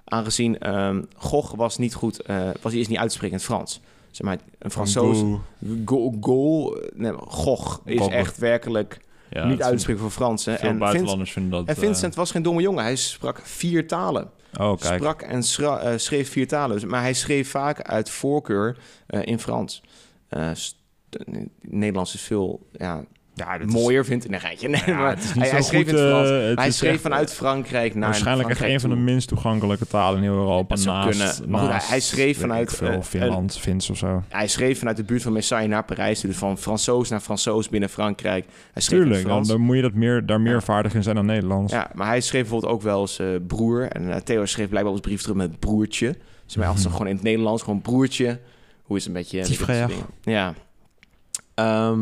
Aangezien ehm, Gogh was niet goed, was eerst niet uit te spreken in het Frans. Zeg maar, een Fransoos... Go. Go, go, nee, Gogh is Gogh. echt werkelijk Ja, niet het uit te is- spreken voor Fransen. Veel En, buitenlanders vinden dat... en Vincent was geen domme jongen. Hij sprak vier talen. eh, oh, kijk. Sprak en eh, schreef vier talen. Maar hij schreef vaak uit voorkeur eh, in Frans. Eh, Nederlands is veel ja, ja, dit is- mooier, vindt ik. Nee, geitje. Nee, Ja, maar het is niet hij, hij schreef goed, in het Frans. eh, het hij schreef echt, vanuit Frankrijk naar Waarschijnlijk echt Frankrijk een van de minst toegankelijke talen in heel Europa. Dat naast, kunnen. Maar goed, hij- schreef vanuit, veel, eh, Finland, Fins of zo. Hij schreef vanuit de buurt van Messiaen naar Parijs. Dus van Fransoos naar Fransoos binnen Frankrijk. Hij schreef Tuurlijk, dan, moet je dat meer, daar meer Ja. vaardig in zijn dan Nederlands. Ja, maar hij schreef bijvoorbeeld ook wel eens eh, broer. En eh, Theo schreef blijkbaar zijn brief terug met broertje. Dus mij altijd Mhm. gewoon in het Nederlands, gewoon broertje. Hoe is het een beetje... Die. Ja. Ehm,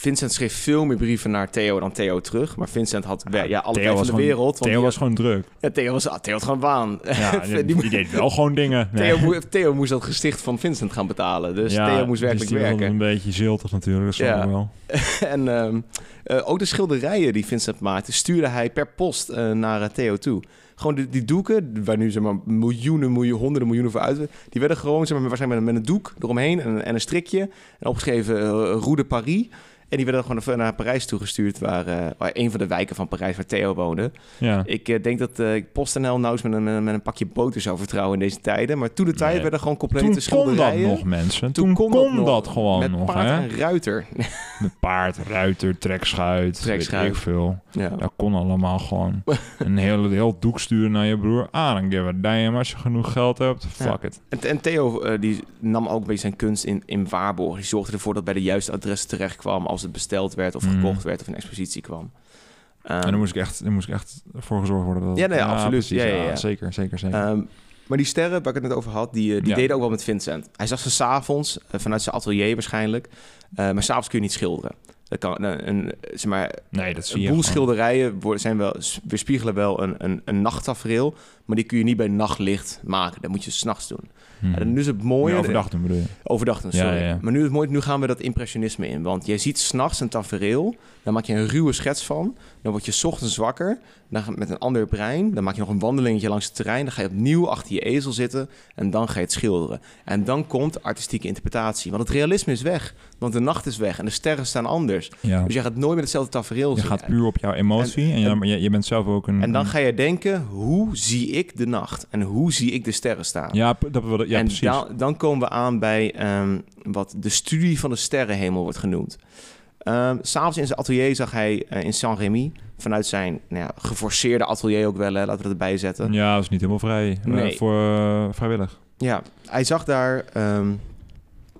Vincent schreef veel meer brieven naar Theo dan Theo terug. Maar Vincent had Ja, ja, alle tijd van de wereld. want Theo die was gewoon druk. ja, Theo, was, ah, Theo had gewoon baan. Ja, die, deed wel gewoon dingen. Nee. Theo, moe- Theo moest dat gesticht van Vincent gaan betalen. Dus Ja, Theo moest werkelijk dus die was werken. een beetje ziltig natuurlijk, dat Ja. wel. en ehm, eh, ook de schilderijen die Vincent maakte, stuurde hij per post eh, naar eh, Theo toe. Gewoon die, die doeken, waar nu zeg maar miljoenen, miljoenen, honderden miljoenen voor uit, die werden gewoon zeg maar, waarschijnlijk met, een doek eromheen en, en een strikje en opgeschreven uh, de Paris. En die werden dan gewoon naar Parijs toegestuurd, waar, eh, waar een van de wijken van Parijs waar Theo woonde. Ja. Ik eh, denk dat ik PostNL nou eens met een, met een pakje boter zou vertrouwen in deze tijden. Maar toen de tijd Nee. werden gewoon complete Toen kon dat schilderijen. nog, mensen. Toen, kon, dat, nog. gewoon met nog, paard hè? en ruiter. Met paard, ruiter, trekschuit, Trekschuit. weet ik veel. ja. Dat kon allemaal gewoon. een heel, heel doek sturen naar je broer. Ah, dan give a damn als je genoeg geld hebt. Fuck it. En, en Theo die nam ook een beetje zijn kunst in, in waarborg. Die zorgde ervoor dat het bij de juiste adressen terecht kwam als het besteld werd of Mhm. gekocht werd of een expositie kwam. Ehm, en daar moest ik echt, daar moest ik echt voor gezorgd worden. Dat, Ja, nee, absoluut. Ja, ja, ja. Zeker, zeker, zeker. ehm, maar die sterren, waar ik het net over had, die, eh, die Ja. deden ook wel met Vincent. Hij zag ze s'avonds, uh, vanuit zijn atelier waarschijnlijk. Uh, maar s'avonds kun je niet schilderen. Dat kan, een, een, zeg maar, nee, dat zie een je boel schilderijen worden, zijn wel, weerspiegelen wel een, een, een nachttafereel. Maar die kun je niet bij nachtlicht maken. Dat moet je s'nachts doen. Hmm. En nu is het mooie... Doen bedoel je. Ja, sorry. ja, ja. Maar nu is het mooi, nu gaan we dat impressionisme in. Want jij ziet s'nachts een tafereel, dan maak je een ruwe schets van. Dan word je 's ochtends wakker, dan met een ander brein. Dan maak je nog een wandelingetje langs het terrein. Dan ga je opnieuw achter je ezel zitten en dan ga je het schilderen. En dan komt artistieke interpretatie. Want het realisme is weg, want de nacht is weg en de sterren staan anders. Ja. Dus je gaat nooit met hetzelfde tafereel Je gaat puur op jouw emotie en, en- je, je, je bent zelf ook een... En dan ga je denken, hoe zie ik de nacht? En hoe zie ik de sterren staan? Ja, dat, ja en precies. dan, dan komen we aan bij ehm, wat de studie van de sterrenhemel wordt genoemd. Ehm, S'avonds in zijn atelier zag hij eh, in Saint-Rémy, vanuit zijn nou ja, geforceerde atelier ook wel, hè, laten we dat erbij zetten. Ja, dat is niet helemaal vrij. eh, voor eh, vrijwillig. Ja, hij zag daar ehm,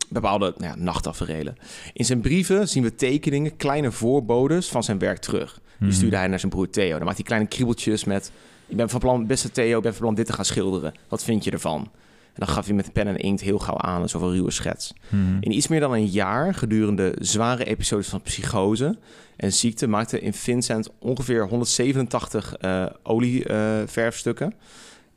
bepaalde nou ja. In zijn brieven zien we tekeningen, kleine voorbodes van zijn werk terug. Die Mhm. stuurde hij naar zijn broer Theo. Dan maakt hij kleine kriebeltjes met... Ik ben van plan, beste Theo, ik ben van plan dit te gaan schilderen. Wat vind je ervan? En dan gaf hij met pen en inkt heel gauw aan, een soort ruwe schets. Mhm. In iets meer dan een jaar, gedurende zware episodes van psychose en ziekte, maakte in Vincent ongeveer 187 eh olieverfstukken.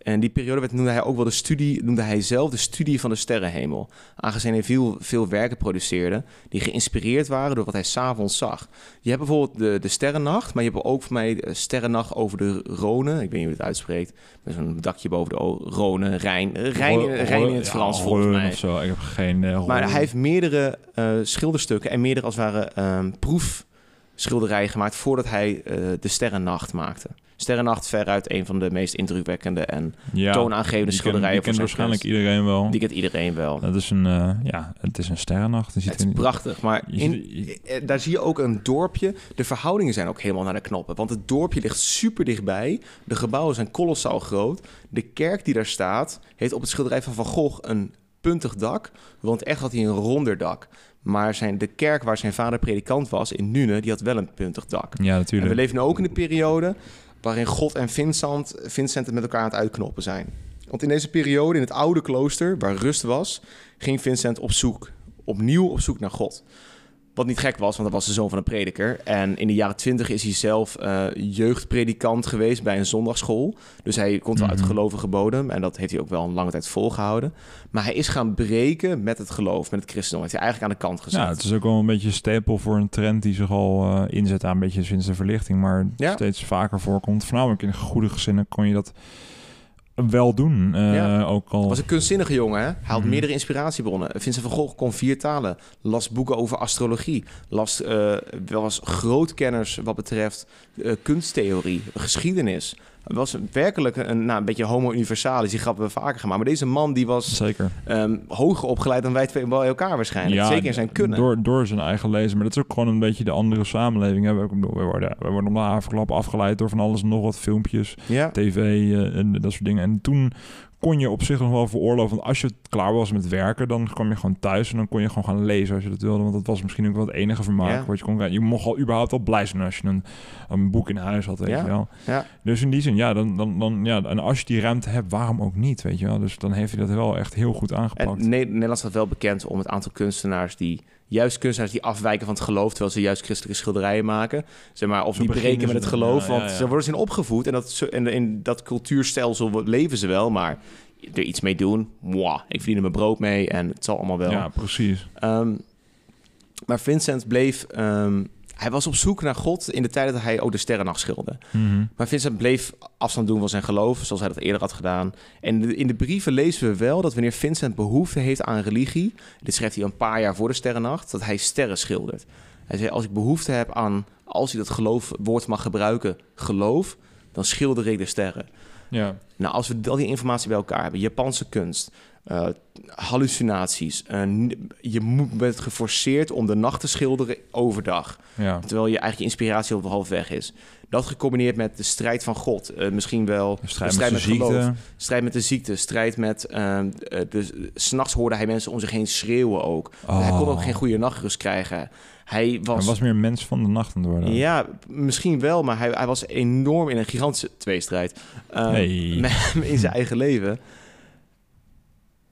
En die periode werd, noemde hij ook wel de studie, noemde hij zelf de studie van de sterrenhemel. Aangezien hij veel, veel werken produceerde die geïnspireerd waren door wat hij s'avonds zag. Je hebt bijvoorbeeld de, de sterrennacht, maar je hebt ook voor mij de sterrennacht over de Rhône. Ik weet niet hoe het uitspreekt. Met zo'n dakje boven de O- Rhône, Rijn. eh, Rijn, in het ja, Frans volgens mij. Of zo. Ik heb geen... eh, Maar hij heeft meerdere eh, schilderstukken en meerdere als het ware ehm, proefschilderijen gemaakt voordat hij eh, de Sterrennacht maakte. Sterrennacht veruit een van de meest indrukwekkende en ja, toonaangevende die ken- schilderijen Die kent waarschijnlijk iedereen wel. Die kent iedereen wel. Dat is een, eh, ja, het is een sterrennacht. Het is prachtig, maar je in, ziet- eh, daar zie je ook een dorpje. De verhoudingen zijn ook helemaal naar de knoppen. Want het dorpje ligt super dichtbij. De gebouwen zijn kolossaal groot. De kerk die daar staat, heeft op het schilderij van Van Gogh een puntig dak. Want echt had hij een ronder dak. Maar zijn, de kerk waar zijn vader predikant was, in Nune, die had wel een puntig dak. Ja, En natuurlijk. we leven nu ook in de periode waarin God en Vincent, Vincent het met elkaar aan het uitknoppen zijn. Want in deze periode, in het oude klooster, waar rust was, ging Vincent op zoek, opnieuw op zoek naar God. Wat niet gek was, want hij was de zoon van een prediker. En in de jaren twintig is hij zelf eh, jeugdpredikant geweest bij een zondagschool. Dus hij komt wel uit Mhm. gelovige bodem. En dat heeft hij ook wel een lange tijd volgehouden. Maar hij is gaan breken met het geloof, met het christendom. Heeft hij eigenlijk aan de kant gezet. Ja, het is ook wel een beetje een stapel voor een trend die zich al eh, inzet aan een beetje sinds de verlichting, maar Ja. steeds vaker voorkomt. Voornamelijk in goede gezinnen kon je dat wel doen. eh, Ja. Ook al. was een kunstzinnige jongen, hè? Hij had meerdere inspiratiebronnen. Vincent van Gogh kon vier talen, las boeken over astrologie, las, eh was grootkenners wat betreft eh, kunsttheorie, geschiedenis. Was werkelijk een, nou, een beetje homo universalis, die grappen we vaker gemaakt. Maar deze man die was Zeker. ehm, hoger opgeleid dan wij twee bij elkaar waarschijnlijk. Zeker in zijn kunnen. Door, door zijn eigen lezen. Maar dat is ook gewoon een beetje de andere samenleving. Hè. We, we, worden, we worden om de haverklap afgeleid door van alles en nog wat filmpjes, Ja. tv eh, en dat soort dingen. En toen kon je op zich nog wel veroorloven. Want als je klaar was met werken, dan kwam je gewoon thuis en dan kon je gewoon gaan lezen als je dat wilde. Want dat was misschien ook wel het enige vermaak Ja. wat je kon krijgen. Je mocht al überhaupt al blij zijn als je een, een boek in huis had, weet Ja. je wel. Ja. Dus in die zin, ja, dan, dan, dan, ja, en als je die ruimte hebt, waarom ook niet, weet je wel. Dus dan heeft hij dat wel echt heel goed aangepakt. En Ne- Nederland staat wel bekend om het aantal kunstenaars die... Juist kunstenaars die afwijken van het geloof... terwijl ze juist christelijke schilderijen maken. Zeg maar, of die breken met het geloof. ja, want ja. ze worden ze in opgevoed. En, dat, en in dat cultuurstelsel leven ze wel. Maar er iets mee doen... Mwah, ik verdien er mijn brood mee en het zal allemaal wel. Ja, precies. Ehm, maar Vincent bleef... ehm, hij was op zoek naar God in de tijd dat hij ook de sterrennacht schilderde. Mhm. Maar Vincent bleef afstand doen van zijn geloof, zoals hij dat eerder had gedaan. En de- in de brieven lezen we wel dat wanneer Vincent behoefte heeft aan religie, dit schrijft hij een paar jaar voor de sterrennacht, dat hij sterren schildert. Hij zei, als ik behoefte heb aan, als ik dat geloof woord mag gebruiken, geloof, dan schilder ik de sterren. Ja. Nou, als we al die informatie bij elkaar hebben, Japanse kunst, eh, hallucinaties, eh, je moet, bent geforceerd om de nacht te schilderen overdag. Ja. Terwijl je eigenlijk je inspiratie op half weg is. Dat gecombineerd met de strijd van God. eh, misschien wel De strijd, de strijd met, met, de geloof. ziekte. Strijd met de ziekte. Strijd met... ehm eh, de, S'nachts hoorde hij mensen om zich heen schreeuwen ook. Oh. Hij kon ook geen goede nachtrust krijgen. Hij was... Hij was meer mens van de nacht aan het worden. Ja, misschien wel, maar hij, hij was enorm in een gigantische tweestrijd. ehm, Hey. met- in zijn eigen leven.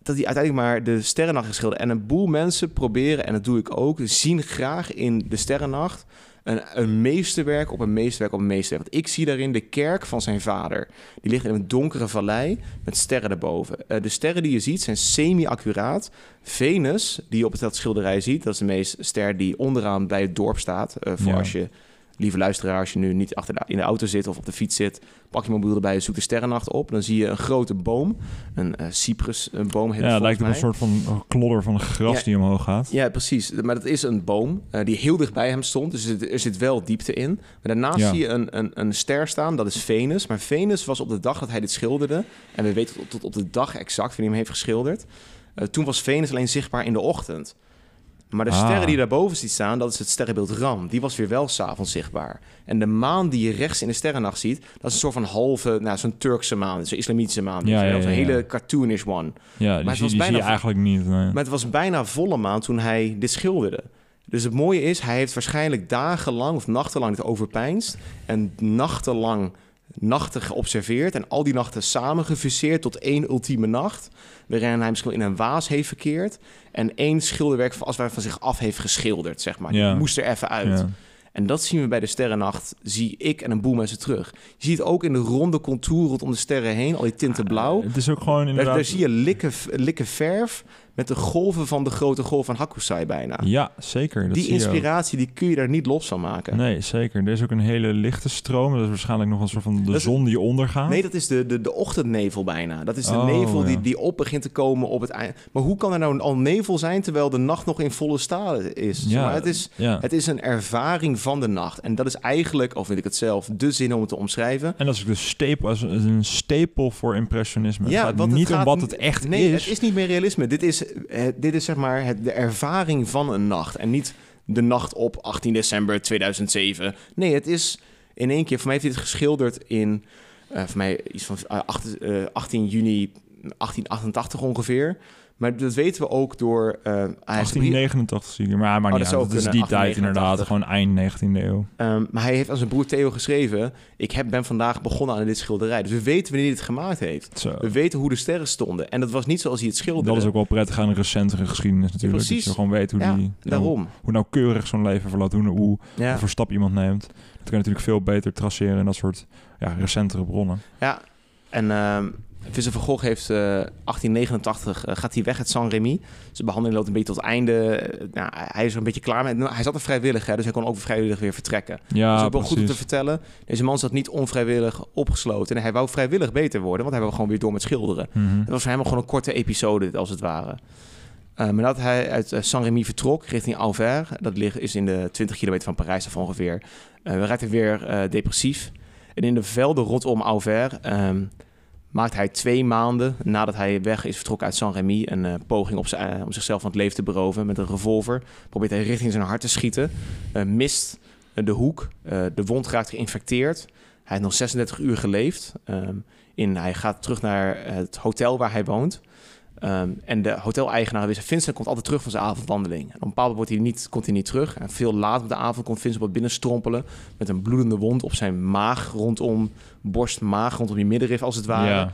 Dat hij uiteindelijk maar de sterrennacht geschilderd. En een boel mensen proberen, en dat doe ik ook, zien graag in de sterrennacht een, een meesterwerk op een meesterwerk op een meesterwerk. Want ik zie daarin de kerk van zijn vader. Die ligt in een donkere vallei met sterren erboven. Eh, de sterren die je ziet zijn semi-accuraat. Venus, die je op het schilderij ziet, dat is de meest ster die onderaan bij het dorp staat. Eh, voor Ja. als je, lieve luisteraar, als je nu niet achter de, in de auto zit of op de fiets zit, pak je mobiel erbij, zoek de sterrennacht op. Dan zie je een grote boom, een eh, cyprus, een boom heet Ja, het lijkt op een soort van klodder van gras Ja. die omhoog gaat. Ja, precies. Maar dat is een boom eh, die heel dicht bij hem stond. Dus er, er zit wel diepte in. Maar daarnaast Ja. zie je een, een, een ster staan. Dat is Venus. Maar Venus was op de dag dat hij dit schilderde. En we weten tot, tot op de dag exact wanneer hij hem heeft geschilderd. Eh, toen was Venus alleen zichtbaar in de ochtend. Maar de Ah. sterren die daarboven ziet staan, dat is het sterrenbeeld Ram. Die was weer wel s'avonds zichtbaar. En de maan die je rechts in de sterrennacht ziet, dat is een soort van halve, nou, zo'n Turkse maan. Zo'n islamitische maan. Ja, Ja, ja, Een hele cartoonish one. Ja, die, het zie, was die zie bijna je eigenlijk niet. nee. Maar het was bijna volle maan toen hij dit schilderde. Dus het mooie is, hij heeft waarschijnlijk dagenlang of nachtenlang het overpeinst. En nachtenlang nachten geobserveerd. En al die nachten samengefuseerd tot één ultieme nacht. Waarin hij misschien in een waas heeft verkeerd. En één schilderwerk van, van zich af heeft geschilderd, zeg maar. Ja. Die moest er even uit. Ja. En dat zien we bij de sterrennacht, zie ik en een boel mensen terug. Je ziet ook in de ronde contour rondom de sterren heen, al die tinten blauw. Het is ook gewoon Daar, inderdaad... daar zie je likken, likken verf met de golven van de grote golf van Hakusai bijna. Ja, zeker. Dat die inspiratie die kun je daar niet los van maken. Nee, zeker. Er is ook een hele lichte stroom. Dat is waarschijnlijk nog een soort van de is- zon die ondergaat. Nee, dat is de, de, de ochtendnevel bijna. Dat is de Oh, nevel die, ja. die op begint te komen op het eind. Maar hoe kan er nou al nevel zijn terwijl de nacht nog in volle stalen is? Ja, maar het is? ja. Het is een ervaring van de nacht. En dat is eigenlijk, of vind ik het zelf, de zin om het te omschrijven. En dat is ook de stapel, een stapel voor impressionisme. het gaat want niet om wat het echt nee, is. het is niet meer realisme. Dit is, eh, dit is zeg maar het, de ervaring van een nacht. En niet de nacht op 18 december 2007. Nee, het is in één keer... Voor mij heeft het geschilderd in... eh voor mij iets van eh, acht- eh, 18 juni 1888 ongeveer. Maar dat weten we ook door... eh, hij is- 1889 zie ik. Maar, maar Oh, niet dat is die tijd 1889. inderdaad. Gewoon eind 19e eeuw. Ehm, maar hij heeft aan zijn broer Theo geschreven... Ik heb, ben vandaag begonnen aan dit schilderij. Dus we weten wanneer hij het gemaakt heeft. Zo. We weten hoe de sterren stonden. En dat was niet zoals hij het schilderde. Dat is ook wel prettig aan een recentere geschiedenis natuurlijk. Precies. Dat je gewoon weet hoe, ja, die, daarom. hoe nauwkeurig zo'n leven verloopt. Hoe, hoe, Ja. voor stap iemand neemt. Dat kun je natuurlijk veel beter traceren in dat soort ja, recentere bronnen. Ja, en ehm Vincent van Gogh heeft eh 1889 eh, gaat hij weg uit Saint-Rémy. Zijn behandeling loopt een beetje tot einde. Eh, nou, hij is er een beetje klaar mee. Nou, Hij zat er vrijwillig, hè, dus hij kon ook vrijwillig weer vertrekken. dat Ja, is ook wel goed om te vertellen. Deze man zat niet onvrijwillig opgesloten. En hij wou vrijwillig beter worden, want hij wou gewoon weer door met schilderen. Mhm. Het was voor hem gewoon een korte episode, als het ware. Eh, maar nadat hij uit eh, Saint-Rémy vertrok richting Auvers, dat ligt, is in de 20 kilometer van Parijs af ongeveer, eh raakte hij weer eh, depressief. En in de velden rondom Auvers ehm, maakt hij twee maanden nadat hij weg is vertrokken uit Saint-Rémy een eh, poging op eh, om zichzelf van het leven te beroven met een revolver. Probeert hij richting zijn hart te schieten, eh, mist de hoek, de wond raakt geïnfecteerd. Hij heeft nog 36 uur geleefd. ehm, in, hij gaat terug naar het hotel waar hij woont. Ehm, en de hoteleigenaar wist, Vincent komt altijd terug van zijn avondwandeling. En op een bepaald moment hij niet, komt hij niet terug. En veel later op de avond komt Vincent wat binnenstrompelen... met een bloedende wond op zijn maag rondom, borst, maag, rondom je middenrif als het ware. Ja.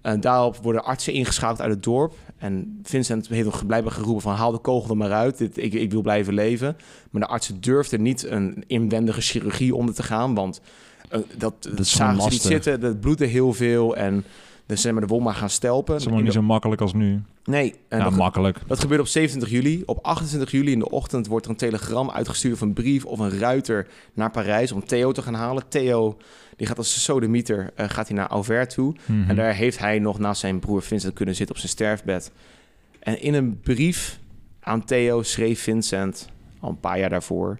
En daarop worden artsen ingeschakeld uit het dorp. En Vincent heeft nog blijkbaar geroepen van haal de kogel er maar uit. Dit, ik, ik wil blijven leven. Maar de artsen durfden niet een inwendige chirurgie onder te gaan. Want eh, dat, dat zagen ze niet zitten. Dat bloedde heel veel. En dan zijn we de wond maar gaan stelpen. Het is niet zo makkelijk als nu. Nee, en ja, dat, makkelijk. dat gebeurt op 27 juli. Op 28 juli in de ochtend wordt er een telegram uitgestuurd... of een brief of een ruiter naar Parijs om Theo te gaan halen. Theo die gaat als sodemieter eh, gaat hij naar Auvers toe. Mhm. En daar heeft hij nog naast zijn broer Vincent kunnen zitten op zijn sterfbed. En in een brief aan Theo schreef Vincent, al een paar jaar daarvoor...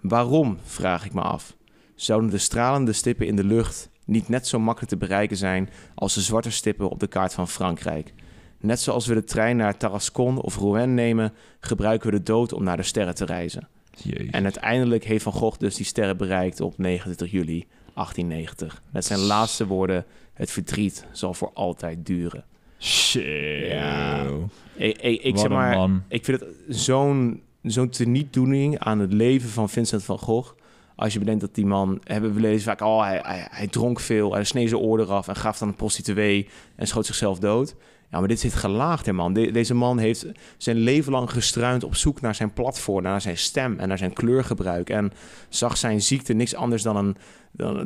Waarom, vraag ik me af, zouden de stralende stippen in de lucht... niet net zo makkelijk te bereiken zijn als de zwarte stippen op de kaart van Frankrijk? Net zoals we de trein naar Tarascon of Rouen nemen... gebruiken we de dood om naar de sterren te reizen. Jezus. En uiteindelijk heeft Van Gogh dus die sterren bereikt op 29 juli 1890. Met zijn laatste woorden: Het verdriet zal voor altijd duren. Shit. Ja. Ik, ik, ik zeg maar, man. ik vind het zo'n zo'n tenietdoening aan het leven van Vincent van Gogh. Als je bedenkt dat die man, hebben we lezen vaak, oh, hij, hij, dronk veel, hij sneed zijn oor eraf en gaf dan een prostituee en schoot zichzelf dood. Ja, maar dit zit gelaagd, hè, man. De- deze man heeft zijn leven lang gestruind op zoek naar zijn platform, naar zijn stem en naar zijn kleurgebruik. En zag zijn ziekte niks anders dan een,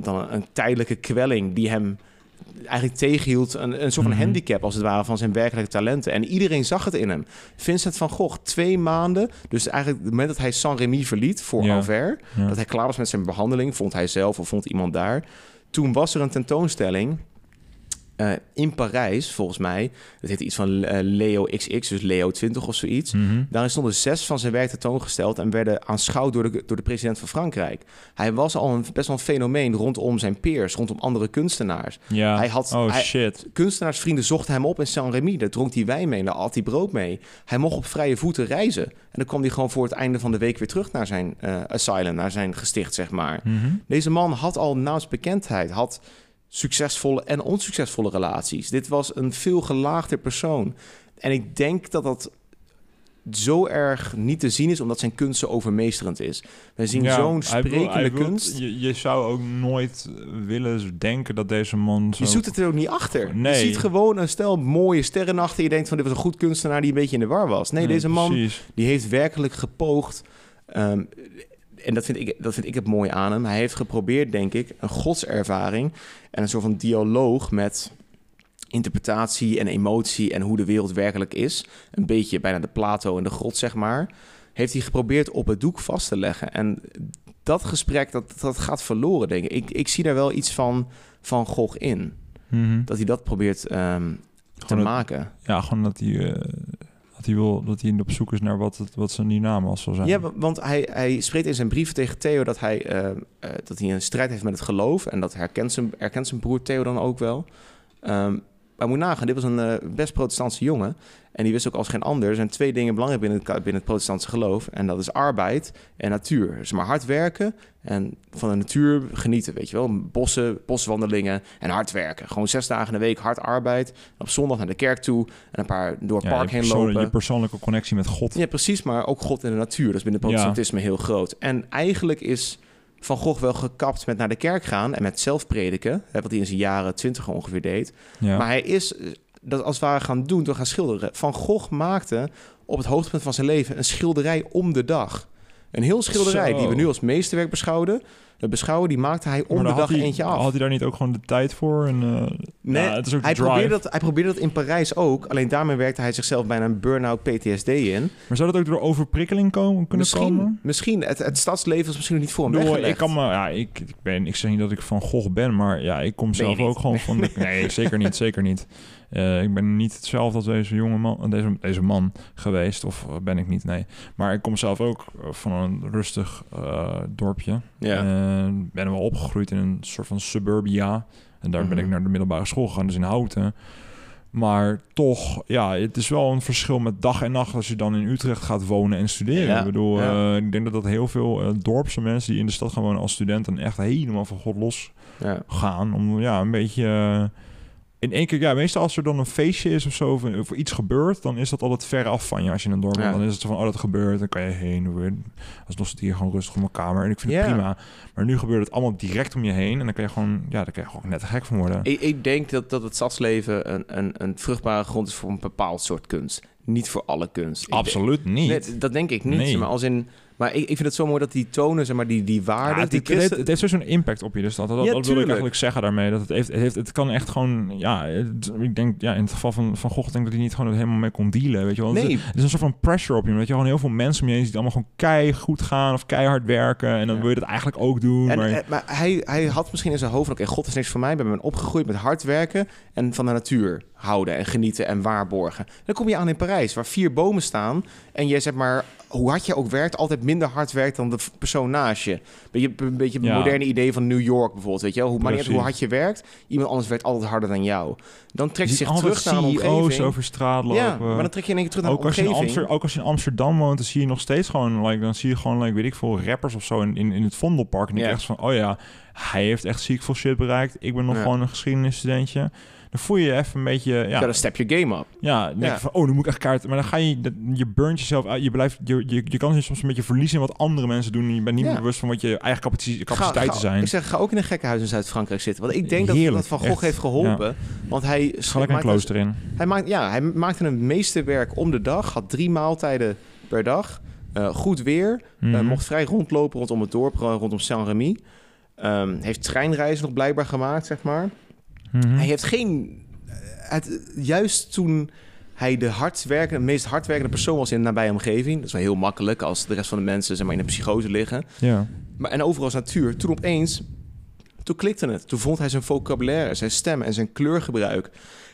dan een tijdelijke kwelling die hem eigenlijk tegenhield. Een, een soort van Mhm. handicap, als het ware, van zijn werkelijke talenten. En iedereen zag het in hem. Vincent van Gogh, twee maanden. Dus eigenlijk het moment dat hij Saint-Rémy verliet voor Ja. Dat hij klaar was met zijn behandeling, vond hij zelf of vond iemand daar. Toen was er een tentoonstelling eh, in Parijs, volgens mij. Dat heette iets van eh, Leo XX, dus Leo 20 of zoiets. Mhm. Daarin stonden zes van zijn werk tentoongesteld en werden aanschouwd door de, door de president van Frankrijk. Hij was al een, best wel een fenomeen rondom zijn peers, rondom andere kunstenaars. Ja. Hij had- oh hij- shit. Kunstenaarsvrienden zochten hem op in Saint-Rémy. Daar dronk hij wijn mee, daar at hij brood mee. Hij mocht op vrije voeten reizen. En dan kwam hij gewoon voor het einde van de week weer terug naar zijn eh, asylum, naar zijn gesticht, zeg maar. Mhm. Deze man had al naamsbekendheid, had succesvolle en onsuccesvolle relaties. Dit was een veel gelaagder persoon. En ik denk dat dat zo erg niet te zien is, omdat zijn kunst zo overmeesterend is. We zien Ja, zo'n sprekende hij wil- kunst. Je, je zou ook nooit willen denken dat deze man zo... Je zoekt het er ook niet achter. Nee. Je ziet gewoon een stel mooie sterrennachten. En je denkt van dit was een goed kunstenaar die een beetje in de war was. Nee, deze man Precies. die heeft werkelijk gepoogd. ehm, en dat vind, ik, dat vind ik het mooi aan hem. Hij heeft geprobeerd, denk ik, een godservaring en een soort van dialoog met interpretatie en emotie en hoe de wereld werkelijk is. Een beetje bijna de Plato en de grot, zeg maar. Heeft hij geprobeerd op het doek vast te leggen. En dat gesprek, dat, dat gaat verloren, denk ik. ik. Ik zie daar wel iets van Van Gogh in. Mhm. Dat hij dat probeert ehm, te het- maken. Ja, gewoon dat hij, eh, dat hij wil dat hij op zoek is naar wat, het, wat zijn was zal zijn. Ja, wa- want hij, hij spreekt in zijn brieven tegen Theo dat hij, eh, eh, dat hij een strijd heeft met het geloof. En dat herkent zijn, herkent zijn broer Theo dan ook wel. Ehm, maar moet nagaan, dit was een eh, best protestantse jongen. En die wist ook als geen ander. Er zijn twee dingen belangrijk binnen het, binnen het protestantse geloof. En dat is arbeid en natuur. Dus maar hard werken en van de natuur genieten, weet je wel. Bossen, boswandelingen en hard werken. Gewoon zes dagen in de week hard arbeid. Op zondag naar de kerk toe en een paar door het Ja, park heen lopen. Je persoonlijke connectie met God. Ja, precies, maar ook God en de natuur. Dat is binnen het Ja. protestantisme heel groot. En eigenlijk is Van Gogh wel gekapt met naar de kerk gaan en met zelf prediken. Hè, wat hij in zijn jaren twintig ongeveer deed. Ja. Maar hij is eh, dat als het ware gaan doen door gaan schilderen. Van Gogh maakte op het hoogtepunt van zijn leven een schilderij om de dag. Een heel schilderij Zo. die we nu als meesterwerk beschouwden. Beschouwen, die maakte hij om de dag hij, eentje af. Had hij daar niet ook gewoon de tijd voor? En, eh, Nee, ja, het is ook hij, drive. probeerde dat, hij probeerde dat in Parijs ook. Alleen daarmee werkte hij zichzelf bijna een burn-out PTSD in. Maar zou dat ook door overprikkeling komen, kunnen Misschien, komen? misschien. Het, het stadsleven is misschien nog niet voor hem ik kan me, ja, ik, ik ben, ik zeg niet dat ik van Gogh ben, maar ja, ik kom zelf ook gewoon van de. Nee, zeker niet, zeker niet. Eh, ik ben niet hetzelfde als deze jonge man, deze, deze man geweest, of ben ik niet, nee. Maar ik kom zelf ook eh, van een rustig dorpje. Ja. Eh, ben wel opgegroeid in een soort van suburbia. En daar ben Mhm. ik naar de middelbare school gegaan, dus in Houten. Maar toch, ja, het is wel een verschil met dag en nacht als je dan in Utrecht gaat wonen en studeren. Ja, Ik bedoel, ja. eh, ik denk dat dat heel veel eh, dorpse mensen die in de stad gaan wonen als studenten echt helemaal van God los ja. gaan. Om ja, een beetje. In één keer, ja, meestal als er dan een feestje is of zo, of, of iets gebeurt, dan is dat altijd ver af van je. Als je in een dorp Ja. bent, dan is het zo van, oh, dat gebeurt, dan kan je heen. Weer. Alsnog zit hier gewoon rustig op mijn kamer. En ik vind het prima. Maar nu gebeurt het allemaal direct om je heen. En dan kan je gewoon, ja, daar kan je gewoon net te gek van worden. Ik, ik denk dat, dat het stadsleven een, een, een vruchtbare grond is voor een bepaald soort kunst. Niet voor alle kunst. Absoluut niet. Nee, dat denk ik niet. Nee. Maar, als in, maar ik, ik vind het zo mooi dat die tonen, zeg maar, die, die waarden... Ja, het, die het, het heeft sowieso een impact op je. Dus dat, dat, Ja, dat wil ik eigenlijk zeggen daarmee. Dat het, heeft, het, heeft, het kan echt gewoon... Ja, ik denk, ja, in het geval van, van Gogh denk dat hij niet gewoon helemaal mee kon dealen. Weet je wel. Het is- nee, Het is een soort van pressure op je. Dat je gewoon heel veel mensen om je heen ziet die allemaal gewoon keihard goed gaan of keihard werken. En dan Ja. wil je dat eigenlijk ook doen. En, maar, eh, maar hij, hij had misschien in zijn hoofd... Oké, God is niks voor mij. Ik ben opgegroeid met hard werken... en van de natuur houden en genieten en waarborgen. Dan kom je aan in Parijs, waar vier bomen staan... en je, zeg maar, hoe hard je ook werkt... altijd minder hard werkt dan de persoon naast je. Beetje, een beetje het Ja. moderne idee van New York bijvoorbeeld. Weet je wel? Hoe, maar niet hoe hard je werkt... iemand anders werkt altijd harder dan jou. Dan trekt je je zich terug naar een omgeving... over straat lopen. Ja, maar dan trek je in één keer terug naar ook, als je een in omgeving. Amsterdam, ook als je in Amsterdam woont, dan zie je nog steeds gewoon, like, dan zie je gewoon, like, weet ik veel, rappers of zo in, in, in het Vondelpark. En ik Ja. echt van, oh ja, hij heeft echt ziek veel shit bereikt. Ik ben nog Ja. gewoon een geschiedenisstudentje. Dan voel je je even een beetje, ja, Ja, dan step je game up. Ja, dan denk Ja. je van, oh, dan moet ik echt kaart. Maar dan ga je, dat- je burnt jezelf uit. Je, blijft, je, je, je kan je soms een beetje verliezen in wat andere mensen doen. En je bent niet Ja. meer bewust van wat je eigen capaciteit, Ga- capaciteiten ga- zijn. Ik zeg, ga ook in een gekkenhuis in Zuid-Frankrijk zitten. Want ik denk dat Heerlijk, dat Van Gogh echt. heeft geholpen. Want hij, lekker een maakte- klooster in. hij, maakt, ja, hij maakte een meesterwerk om de dag. Had drie maaltijden per dag. Eh, goed weer. Eh, Mhm. mocht vrij rondlopen rondom het dorp, rondom Saint-Rémy. Ehm, heeft treinreizen nog blijkbaar gemaakt, zeg maar. Mhm. Hij heeft geen... eh, Het, juist toen hij de hardwerkende, de meest hardwerkende persoon was in de nabije omgeving... dat is wel heel makkelijk als de rest van de mensen zeg maar, in een psychose liggen... Ja. Maar, en overal is natuur. Toen opeens, toen klikte het. Toen vond hij zijn vocabulaire, zijn stem en zijn kleurgebruik.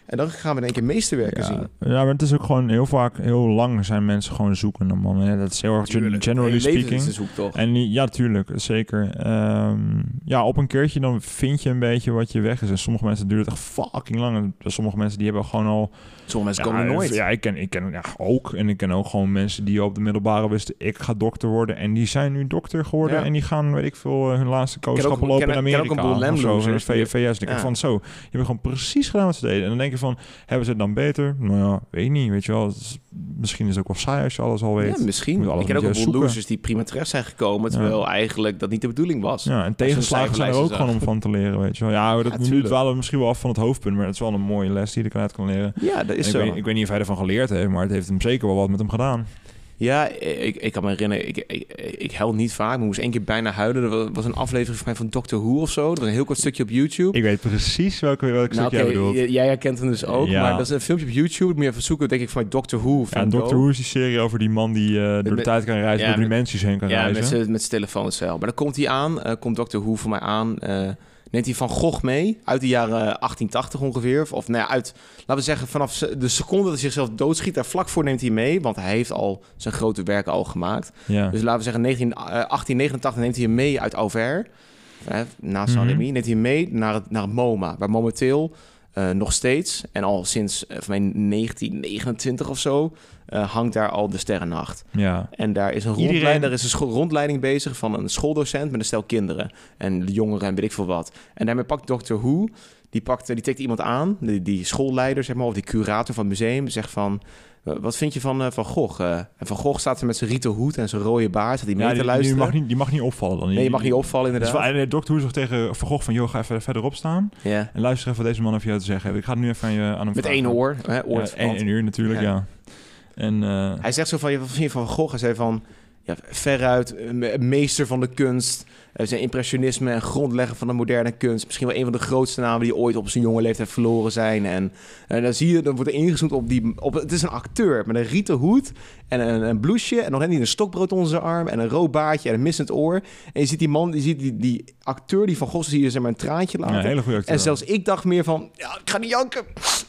En dan gaan we in één keer meesterwerken Ja, zien. ja, maar het is ook gewoon heel vaak, heel lang zijn mensen gewoon zoekende man. Ja, dat is heel erg Tuurlijk. generally speaking. zoektocht. En ja, tuurlijk, zeker. Ehm, ja, op een keertje dan vind je een beetje wat je weg is. En sommige mensen duurt het echt fucking lang. En sommige mensen die hebben gewoon al... Sommige mensen ja, komen nooit. Ja, ik ken, ik ken ja, ook. En ik ken ook gewoon mensen die op de middelbare wisten... ik ga dokter worden. En die zijn nu dokter geworden. Ja. En die gaan, weet ik veel, eh, hun laatste kooschappen lopen in ken ook Amerika. een boel of zo, die- VS. Ik van zo, je hebt gewoon precies gedaan wat ze deden. En dan denk je van, hebben ze het dan beter? Nou ja, weet niet, weet je wel. Is- misschien is het ook wel saai als je alles al weet. Ja, misschien. Ik ken ook een boel losers die prima terecht zijn gekomen... terwijl eigenlijk dat niet de bedoeling was. Ja, en tegenslagen zijn er ook gewoon om van te leren, weet je wel. Ja, dat nu dwalen we misschien wel af van het hoofdpunt, maar het is wel een mooie les die je eruit kan leren. Ja, is En ik, zo. weet, ik weet niet of hij ervan geleerd heeft, maar het heeft hem zeker wel wat met hem gedaan. Ja, ik, ik kan me herinneren, ik, ik, ik huil niet vaak, maar ik moest één keer bijna huilen. Er was een aflevering van mij van Doctor Who of zo. Dat was een heel kort stukje op YouTube. Ik weet precies welke, welke nou, stuk jij oké, bedoelt. j- jij herkent hem dus ook, Ja. maar dat is een filmpje op YouTube. Moet je even zoeken, denk ik, van Doctor Who. Ja, en Doctor Who is die serie over die man die eh, door de met- tijd kan reizen, ja, door dimensies heen kan Ja, met reizen. zijn met zijn telefoon wel. Maar dan komt hij aan, eh, komt Doctor Who voor mij aan. eh, neemt hij Van Gogh mee uit de jaren 1880 ongeveer. Of, of nou ja, uit, laten we zeggen, vanaf de seconde dat hij zichzelf doodschiet, daar vlak voor neemt hij mee. Want hij heeft al zijn grote werken al gemaakt. Ja. Dus laten we zeggen, 19, eh, 1889 neemt hij hem mee uit Auvers. eh, na Saint-Rémy. Mhm. Neemt hij mee naar het, naar het MoMA. Waar momenteel eh, nog steeds, en al sinds eh, van mij 1929 of zo, eh, hangt daar al de Sterrennacht. ja. En daar is een Iedereen- rondleiding, daar is een rondleiding bezig van een schooldocent met een stel kinderen. En jongeren en weet ik veel wat. En daarmee pakt Dr. Who, die, pakt, die tikt iemand aan, die, die schoolleider zeg maar, of die curator van het museum, zegt van... "Eh, Wat vind je van eh, Van Gogh? Eh, en Van Gogh staat er met zijn rieten hoed en zijn rode baard, staat hij mee Ja, te die, die, luisteren. mag niet, die mag niet opvallen dan. nee, je mag niet opvallen Dus inderdaad. de dokter Who zegt tegen Van Gogh van... joh, ga even verderop staan ja. en luister even wat deze man over jou te zeggen heeft. Ik ga het nu even aan, je, aan hem Met vragen. één oor, hè, oor Ja, één, uur natuurlijk, Ja. ja. En Hij zegt zo van, ja, wat vind je van Van Gogh? Hij zei van, ja, veruit me- meester van de kunst. Eh, zijn impressionisme en grondlegger van de moderne kunst. Misschien wel een van de grootste namen die ooit op zijn jonge leeftijd verloren zijn. En, en dan zie je, dan wordt er ingezoomd op die... Op, het is een acteur met een rieten hoed en een, een blouseje. En nog net niet een stokbrood onder zijn arm. En een rood baardje en een missend oor. En je ziet die man, je ziet die, die acteur die van Gogh zie je zeg maar een traantje ja, laten. een hele goede acteur. en zelfs ik dacht meer van, ja, ik ga niet janken.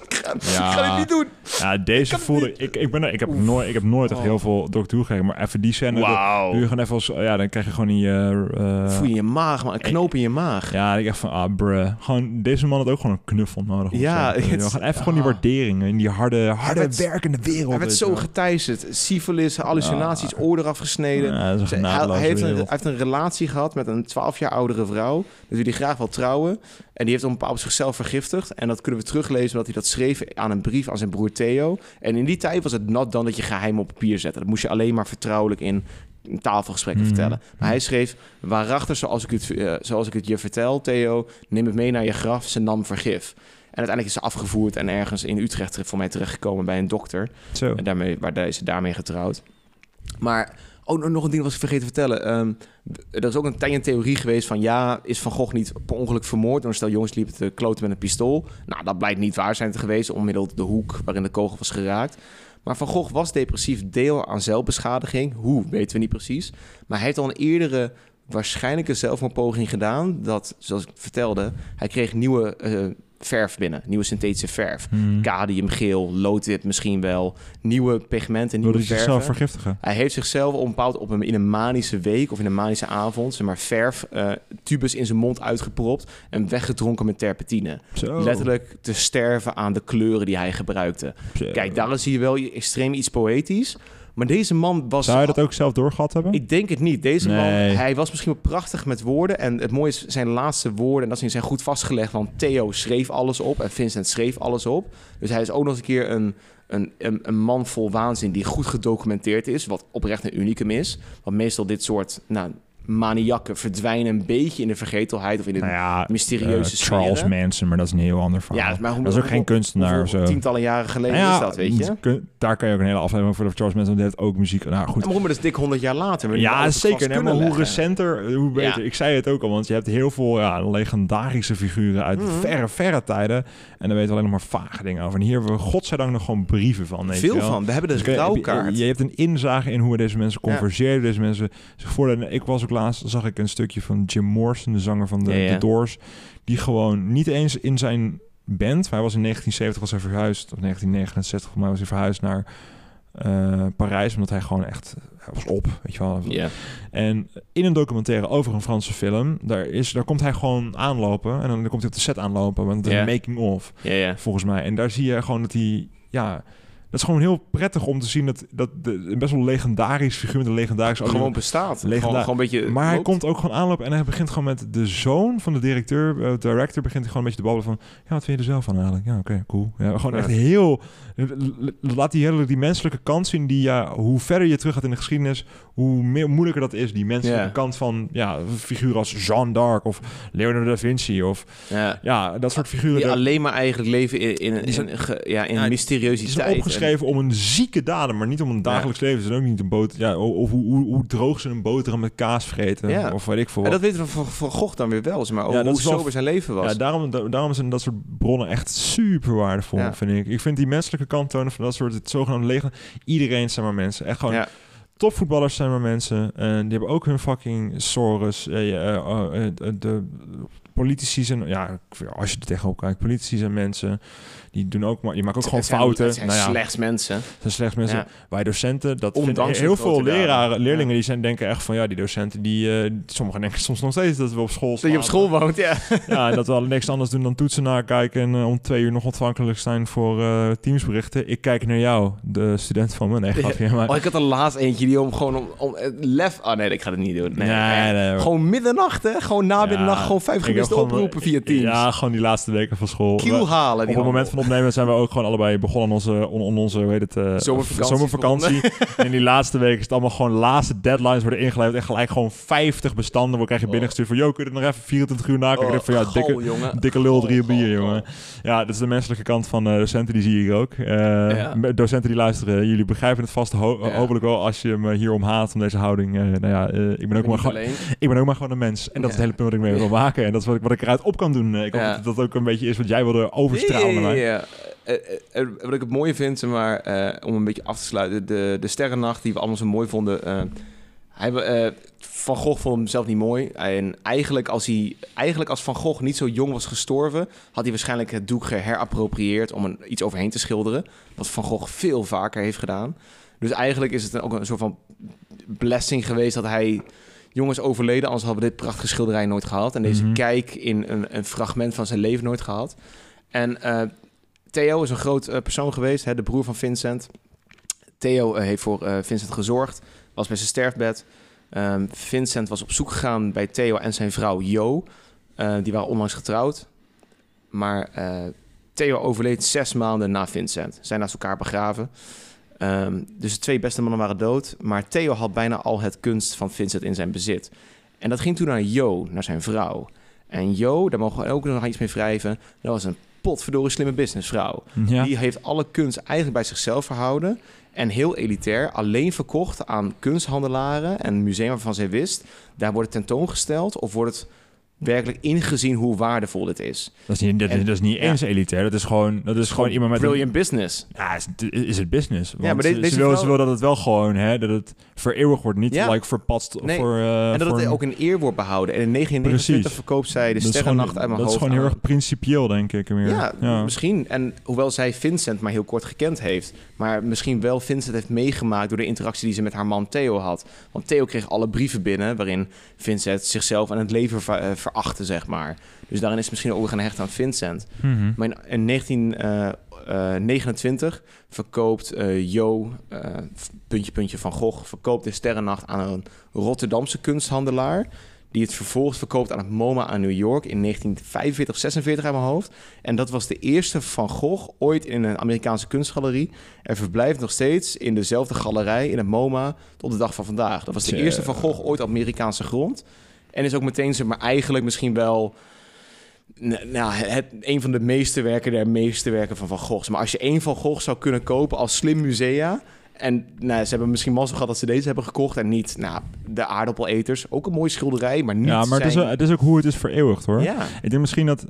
Ik ga, ik Ja. ga dit niet doen. Ja, deze het voelde ik. Ik, ben, ik, heb nooit, ik heb nooit echt Oh. heel veel Doctor Who gekeken, maar even die scène. Doe je gewoon even als. Ja, dan krijg je gewoon die. eh, eh, Voel je je maag, man. Een knoop in je maag. Ja, ik dacht van, ah, bruh. Gewoon, deze man had ook gewoon een knuffel nodig. Ja, wel. het- gewoon even gewoon die ah. waardering in die harde, harde werd- werkende wereld. Hij werd zo wel. geteisterd. Syphilis, hallucinaties, Ah. oor eraf gesneden. Ja, dat is een Hij, heeft een, hij wereld. heeft een relatie gehad met een 12 jaar oudere vrouw. Dus die graag wil trouwen. En die heeft op een bepaald zichzelf vergiftigd. En dat kunnen we teruglezen omdat hij dat schreef aan een brief aan zijn broer Theo. En in die tijd was het nat dan dat je geheim op papier zette. Dat moest je alleen maar vertrouwelijk in tafelgesprekken Mhm. vertellen. Maar hij schreef, waarachtig zoals ik, het, eh, zoals ik het je vertel, Theo, neem het mee naar je graf, ze nam vergif. En uiteindelijk is ze afgevoerd en ergens in Utrecht voor mij terechtgekomen bij een dokter. Zo. En daarmee, waar is ze daarmee getrouwd. Maar oh, nog een ding was ik vergeten te vertellen. Ehm, er is ook een tijdje een theorie geweest van... ja, is Van Gogh niet per ongeluk vermoord... door een stel jongens liepen te kloten met een pistool. Nou, dat blijkt niet waar zijn te geweest... onmiddels de hoek waarin de kogel was geraakt. Maar Van Gogh was depressief deel aan zelfbeschadiging. Hoe, weten we niet precies. Maar hij heeft al een eerdere waarschijnlijke zelfmoordpoging gedaan... dat, zoals ik vertelde, hij kreeg nieuwe eh, verf binnen. Nieuwe synthetische verf. Hmm. Cadmiumgeel, loodwit misschien wel. Nieuwe pigmenten, nieuwe hij zichzelf vergiftigen? Hij heeft zichzelf op een bepaald op een, in een manische week of in een manische avond, zeg maar, verf eh, tubus in zijn mond uitgepropt en weggedronken met terpentine. Zo. Letterlijk te sterven aan de kleuren die hij gebruikte. Zo. Kijk, daar zie je wel extreem iets poëtisch. Maar deze man was. Zou je dat ook zelf doorgehad hebben? Ik denk het niet. Deze Nee. man, hij was misschien wel prachtig met woorden. En het mooie is, zijn laatste woorden, en dat zijn goed vastgelegd. Want Theo schreef alles op en Vincent schreef alles op. Dus hij is ook nog eens een keer een, een, een, een man vol waanzin die goed gedocumenteerd is. Wat oprecht een unicum is. Want meestal dit soort nou, maniakken verdwijnen een beetje in de vergetelheid of in de nou ja, mysterieuze eh, Charles sferen. Manson, maar dat is een heel ander verhaal. Ja, maar hoe, dat is ook geen kunstenaar zo. Tientallen jaren geleden Nou ja, is dat, weet je? kun- Daar kan je ook een hele aflevering voor de Charles Manson. Heeft ook muziek. Nou goed. Waarom dat is dik 100 jaar later? Ja, zeker. Nee, maar hoe leggen. recenter, hoe beter. Ik zei het ook al, want je hebt heel veel ja, legendarische figuren uit Mhm. verre, verre tijden. En daar weten we alleen nog maar vage dingen over. En hier hebben we godzijdank nog gewoon brieven van. Veel wel. van. We hebben Dus je- rouwkaart. Je, je hebt een inzage in hoe deze mensen converseerden. Deze mensen zich voorden. Ik was ook laatst, zag ik een stukje van Jim Morrison, de zanger van de, Ja, ja. The Doors. Die gewoon niet eens in zijn band. Hij was in 1970 was hij verhuisd. Of 1969 voor mij was hij verhuisd naar eh, Parijs. Omdat hij gewoon echt... Hij was op, weet je wel. Ja. En in een documentaire over een Franse film, daar, is, daar komt hij gewoon aanlopen. En dan komt hij op de set aanlopen, want een making of, volgens mij. En daar zie je gewoon dat hij, ja, dat is gewoon heel prettig om te zien dat, dat de, een best wel legendarisch figuur met een legendarische Gewoon bestaat. Gewoon, gewoon een beetje... maar hij komt ook gewoon aanlopen en hij begint gewoon met de zoon van de directeur, eh, director, begint hij gewoon een beetje te babbelen van, ja, wat vind je er zelf van eigenlijk? Ja, oké, cool. Ja, gewoon Ja. echt heel, laat die hele die menselijke kant zien die, ja, hoe verder je terug gaat in de geschiedenis, hoe meer moeilijker dat is, die menselijke kant van, ja, figuren als Jeanne d'Arc of Leonardo da Vinci of, Ja. ja, dat soort figuren. Die alleen maar eigenlijk leven in, in, in, in ja, in Ja, opgesloten geschreven om een zieke daden, maar niet om een dagelijks leven. Ze zijn ook niet een boter. Ja, of hoe, hoe, hoe droog ze een boterham met kaas vreten. Ja. Of weet ik veel En wat. dat weten we van, van Gogh dan weer wel, zeg maar, Ja, hoe sober zijn leven was. Ja, daarom, da- daarom zijn dat soort bronnen echt super waardevol, Ja. vind ik. Ik vind die menselijke kant tonen van dat soort het zogenaamde leger. Iedereen zijn maar mensen. Echt gewoon Ja. topvoetballers zijn maar mensen. En die hebben ook hun fucking sores. Eh, eh, oh, eh, de politici zijn, ja, als je er tegenop kijkt, politici zijn mensen. Die doen ook maar, je maakt ook gewoon zijn- fouten. Het zijn nou ja, slechts mensen. het zijn slechts mensen. Ja. Wij docenten, dat Ondanks heel veel leraren, leerlingen, die zijn denken echt van ja, die docenten, die, eh, sommigen denken soms nog steeds dat we op school Dat je op school woont, ja. Ja, en dat we al niks anders doen dan toetsen nakijken en eh, om twee uur nog ontvankelijk zijn voor eh, teamsberichten. Ik kijk naar jou, de student van me. Nee, grapje, maar... Oh, ik had er laatst eentje die om gewoon om, om lef... Oh nee, ik ga het niet doen. Nee, Nee, nee, hoor. Gewoon middernacht, hè? Gewoon na middernacht gewoon vijf gemiste oproepen via Teams. Ja, gewoon die laatste weken van school. Kiel halen. op die het moment van handel. Opnemen zijn we ook gewoon allebei begonnen aan onze, on, on onze hoe heet het, eh, Zomervakantie zomervakantie. en in die laatste week is het allemaal gewoon laatste deadlines worden ingeleverd. En gelijk gewoon 50 bestanden. We krijgen binnengestuurd van, yo, kun je het nog even 24 uur nakijken? Oh, Ik van, ja, dikke, jongen. dikke lul, drie Goal, bier, jongen. Ja, dat is de menselijke kant van eh, docenten, die zie je hier ook. Eh, Ja. Docenten die luisteren, jullie begrijpen het vast ho- Ja. hopelijk wel als je me hierom haat, om deze houding. Nou ja, ik, ben ook maar gewoon, ik ben ook maar gewoon een mens. En dat is het hele punt dat ik mee wil maken. En dat is wat ik, wat ik eruit op kan doen. Ik hoop dat dat ook een beetje is wat jij wilde overstralen. Ja, Eh, eh, eh, wat ik het mooie vind, maar, om een beetje af te sluiten, de, de sterrennacht die we allemaal zo mooi vonden. hij, van Gogh vond hem zelf niet mooi. En eigenlijk als, hij, eigenlijk als Van Gogh niet zo jong was gestorven, had hij waarschijnlijk het doek geherapproprieerd om iets overheen te schilderen. Wat Van Gogh veel vaker heeft gedaan. Dus eigenlijk is het een- ook een soort van blessing geweest dat hij jong is overleden. Anders hadden we dit prachtige schilderij nooit gehad. En deze Mhm. kijk in een, een fragment van zijn leven nooit gehad. En Theo is een groot eh, persoon geweest, hè, de broer van Vincent. Theo eh, heeft voor eh, Vincent gezorgd, was bij zijn sterfbed. Ehm, Vincent was op zoek gegaan bij Theo en zijn vrouw Jo. Die waren onlangs getrouwd. Maar Theo overleed zes maanden na Vincent. Zijn naast elkaar begraven. Ehm, dus de twee beste mannen waren dood. Maar Theo had bijna al het kunst van Vincent in zijn bezit. En dat ging toen naar Jo, naar zijn vrouw. En Jo, daar mogen we ook nog iets mee wrijven. Dat was een potverdorie slimme businessvrouw. Ja. Die heeft alle kunst eigenlijk bij zichzelf verhouden. En heel elitair, alleen verkocht aan kunsthandelaren en musea waarvan zij wist. Daar wordt het tentoongesteld of wordt het werkelijk ingezien hoe waardevol dit is. Dat is niet, dat, En- dat is niet ja. eens elitair. Dat is gewoon, dat is gewoon iemand met een- Brilliant business. Ja, is, is het business. Want maar ze- deze ze, wil, vrouw- ze wil dat het wel gewoon, hè, dat het vereeuwigd wordt. Niet Ja. like verpatst Nee, voor... eh, en dat voor het ook een eer wordt behouden. En in 1929 Precies. verkoopt zij de dat is sterrennacht uit mijn Dat is hoofd. gewoon heel aan- erg principieel, denk ik. Meer. Ja, misschien. En hoewel zij Vincent maar heel kort gekend heeft, maar misschien wel Vincent heeft meegemaakt door de interactie die ze met haar man Theo had. Want Theo kreeg alle brieven binnen waarin Vincent zichzelf en het leven ver- eh, verachtte, zeg maar. Dus daarin is misschien ook gaan hechten aan Vincent. Mhm. Maar in, in 1929 verkoopt eh, Jo, eh, puntje puntje van Gogh, verkoopt de Sterrennacht aan een Rotterdamse kunsthandelaar. Die het vervolgens verkoopt aan het MoMA aan New York in 1945, 46 uit mijn hoofd. En dat was de eerste Van Gogh ooit in een Amerikaanse kunstgalerie. Er verblijft nog steeds in dezelfde galerij in het MoMA tot de dag van vandaag. Dat was de eerste Van Gogh ooit op Amerikaanse grond. En is ook meteen, zeg maar, eigenlijk misschien wel... Nou, het, een van de meeste werken der meeste werken van Van Gogh. Maar als je één Van Gogh zou kunnen kopen als slim musea... En nou, ze hebben misschien mazzel gehad dat ze deze hebben gekocht... en niet nou, de aardappeleters. Ook een mooie schilderij, maar niet Ja, maar het is, wel- het is ook hoe het is vereeuwigd, hoor. Ja, Ik denk misschien dat...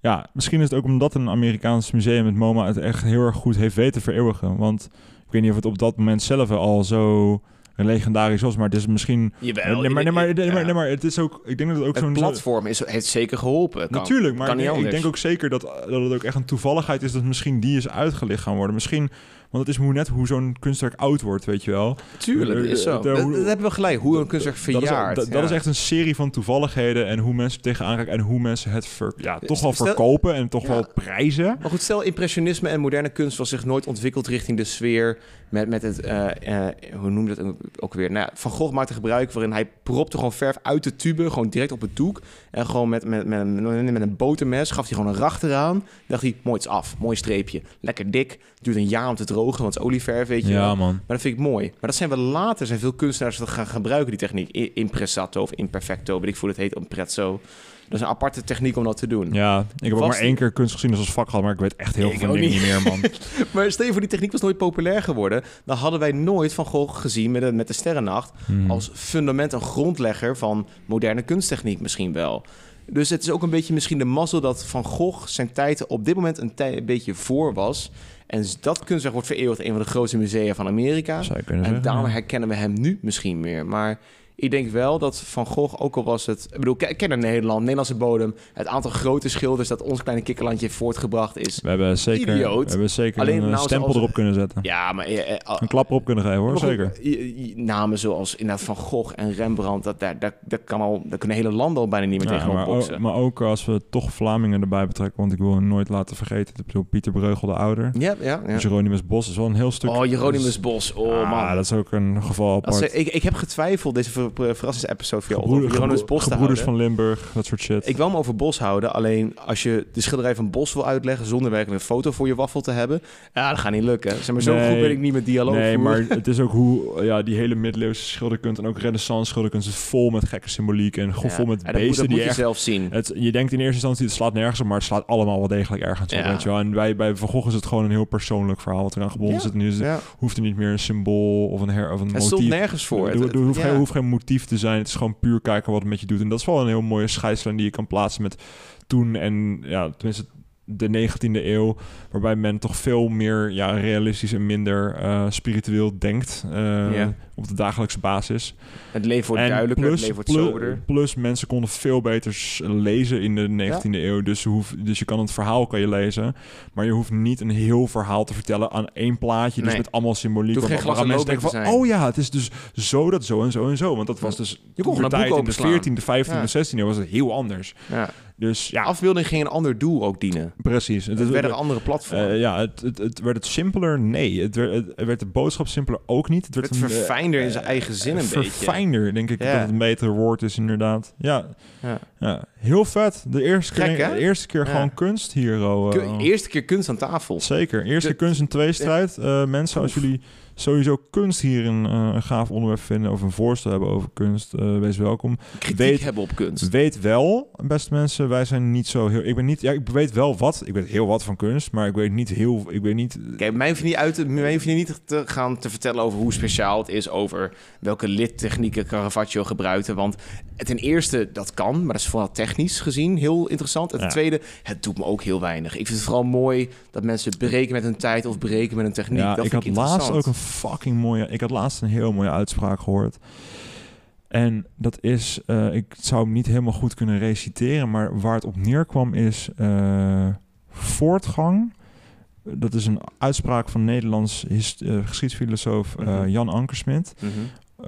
Ja, misschien is het ook omdat een Amerikaans museum met MoMA het echt heel erg goed heeft weten vereeuwigen. Want ik weet niet of het op dat moment zelf al zo legendarisch was, maar het is misschien... jawel. nee, maar, nee, maar, nee, ja. maar, nee, maar het is ook... Ik denk dat het ook zo'n... platform is, heeft zeker geholpen. Kan- Natuurlijk, maar kan niet ik, denk ook zeker dat, dat het ook echt een toevalligheid is dat misschien die is uitgelicht gaan worden. Misschien, want het is hoe net hoe zo'n kunstwerk oud wordt, weet je wel. Tuurlijk, dat is zo. De- Dat, hebben we gelijk. Hoe een kunstwerk verjaart. dat, is echt een serie van toevalligheden en hoe mensen tegenaan kijken en hoe mensen het ver, ja, toch wel verkopen en toch wel prijzen. Maar goed, stel impressionisme en moderne kunst was zich nooit ontwikkeld richting de sfeer met, met het, eh, eh, hoe noem je dat ook weer? Nou, Van Gogh maakte gebruik waarin hij propte gewoon verf uit de tube, gewoon direct op het doek. En gewoon met, met, met, een- met een botermes gaf hij gewoon een racht eraan. Dacht hij, mooi, het is af, mooi streepje. Lekker dik, duurt een jaar om te drogen, want het is olieverf, weet je wel. Ja, man. Maar dat vind ik mooi. Maar dat zijn we later, zijn veel kunstenaars dat gaan gebruiken, die techniek. Impressato of imperfecto, weet ik hoe het heet, imprezzo. Dat is een aparte techniek om dat te doen. Ja, ik heb ook maar één keer kunst gezien als vak gehad, maar ik weet echt heel Ik veel dingen niet. niet meer, man. Maar stel je voor, die techniek was nooit populair geworden. Dan hadden wij nooit Van Gogh gezien met de, met de Sterrennacht. Hmm. Als fundament, een grondlegger van moderne kunsttechniek misschien wel. Dus het is ook een beetje misschien de mazzel dat Van Gogh zijn tijd op dit moment een, tij- een beetje voor was. En dat kunstwerk wordt vereeuwigd in een van de grootste musea van Amerika. Zou je kunnen En zeggen. daarom ja. herkennen we hem nu misschien meer. Maar ik denk wel dat Van Gogh, ook al was het... Ik bedoel, kijk naar Nederland, Nederlandse bodem. Het aantal grote schilders dat ons kleine kikkerlandje heeft voortgebracht is... We hebben zeker, Idioot. we hebben zeker Alleen een eh, nou stempel erop kunnen zetten. Ja, maar... eh, eh, Een klap erop kunnen geven, hoor. Zeker. Namen zoals inderdaad Van Gogh en Rembrandt, dat, daar, daar, daar, kan al, daar kunnen hele landen al bijna niet meer Ja, tegenop maar, boksen. maar ook als we toch Vlamingen erbij betrekken, want ik wil hem nooit laten vergeten. Ik bedoel, Pieter Breugel de Ouder. ja, ja, ja. Jeronimus Bos is wel een heel stuk. Oh, Jeronimus dus- Bos. Oh, Ah, man. dat is ook een geval apart. ze- ik, ik heb getwijfeld deze ver, ver- verrassingsepisode voor jou over gebro- Bos gebroeders van Limburg, dat soort shit. Ik wil hem over Bos houden, alleen als je de schilderij van Bos wil uitleggen zonder werkelijk een foto voor je waffel te hebben, ja, dat gaat niet lukken. Zeg maar, zo Nee. goed ben ik niet met dialoog Nee, maar het is ook hoe ja, die hele middeleeuwse schilderkunst en ook renaissance schilderkunst is vol met gekke symboliek en Ja, vol met en dat moet, beesten dat moet die je echt... zelf zien. Het, je denkt in eerste instantie, het slaat nergens op, maar het slaat allemaal wel degelijk ergens op. Ja. Weet je wel? En bij, bij Van Gogh is het gewoon een heel persoonlijk verhaal wat eraan gebonden zit. Nu is het, Ja. hoeft er niet meer een symbool of een, her, of een Het motief. stond nergens voor. Er, Het- hoeft, hoeft geen motief te zijn. Het is gewoon puur kijken wat het met je doet. En dat is wel een heel mooie scheidslijn die je kan plaatsen met toen en ja, tenminste de 19e eeuw, waarbij men toch veel meer ja, realistisch en minder eh, spiritueel denkt eh, Ja. op de dagelijkse basis. Het leven wordt En duidelijker, het leven wordt plus, soberder. plus mensen konden veel beter lezen in de 19e eeuw. Dus, dus je kan het verhaal kan je lezen. Maar je hoeft niet een heel verhaal te vertellen aan één plaatje. Dus met allemaal symboliek. En mensen denken van, oh ja, het is dus zo dat zo en zo en zo. Want dat was dus Je kon een tijd in de openslaan. 14e, 15e, Ja. 16e eeuw was het heel anders. Ja. Dus ja, afbeelding ging een ander doel ook dienen. precies. Het Het, werden andere platformen. eh, ja, het, het, het werd het simpeler? Nee. Het werd, het, werd de boodschap simpeler ook niet. Het werd het eh, verfijnder in zijn eigen zin een beetje. Verfijnder, denk ik Ja. dat het een betere woord is, inderdaad. Ja, Ja. ja. heel vet. De eerste Gek, keer, de eerste keer gewoon kunst hier. oh, eh, Eerste keer kunst aan tafel. Zeker. Eerste De- kunst in tweestrijd. Eh mensen, als jullie sowieso kunst hier een, eh, een gaaf onderwerp vinden... of een voorstel hebben over kunst, eh, wees welkom. Kritiek Weet- hebben op kunst. Weet wel, beste mensen, wij zijn niet zo heel... Ik ben niet... Ja, ik weet wel wat. Ik weet heel wat van kunst, maar ik weet niet heel... Ik weet niet... Kijk, mij hoef je niet, uit, mij hoef je niet te gaan te vertellen over hoe speciaal het is... over welke lidtechnieken Caravaggio gebruikte. Want ten eerste, dat kan, maar dat is vooral technisch gezien heel interessant. En ten Ja. tweede, het doet me ook heel weinig. Ik vind het vooral mooi dat mensen breken met hun tijd... of breken met een techniek. Ja, dat ik vind had ik laatst ook een fucking mooie... Ik had laatst een heel mooie uitspraak gehoord. En dat is... eh, ik zou hem niet helemaal goed kunnen reciteren... maar waar het op neerkwam is... eh, voortgang... Dat is een uitspraak van Nederlands eh, geschiedsfilosoof Mhm. Jan Ankersmit. Mhm.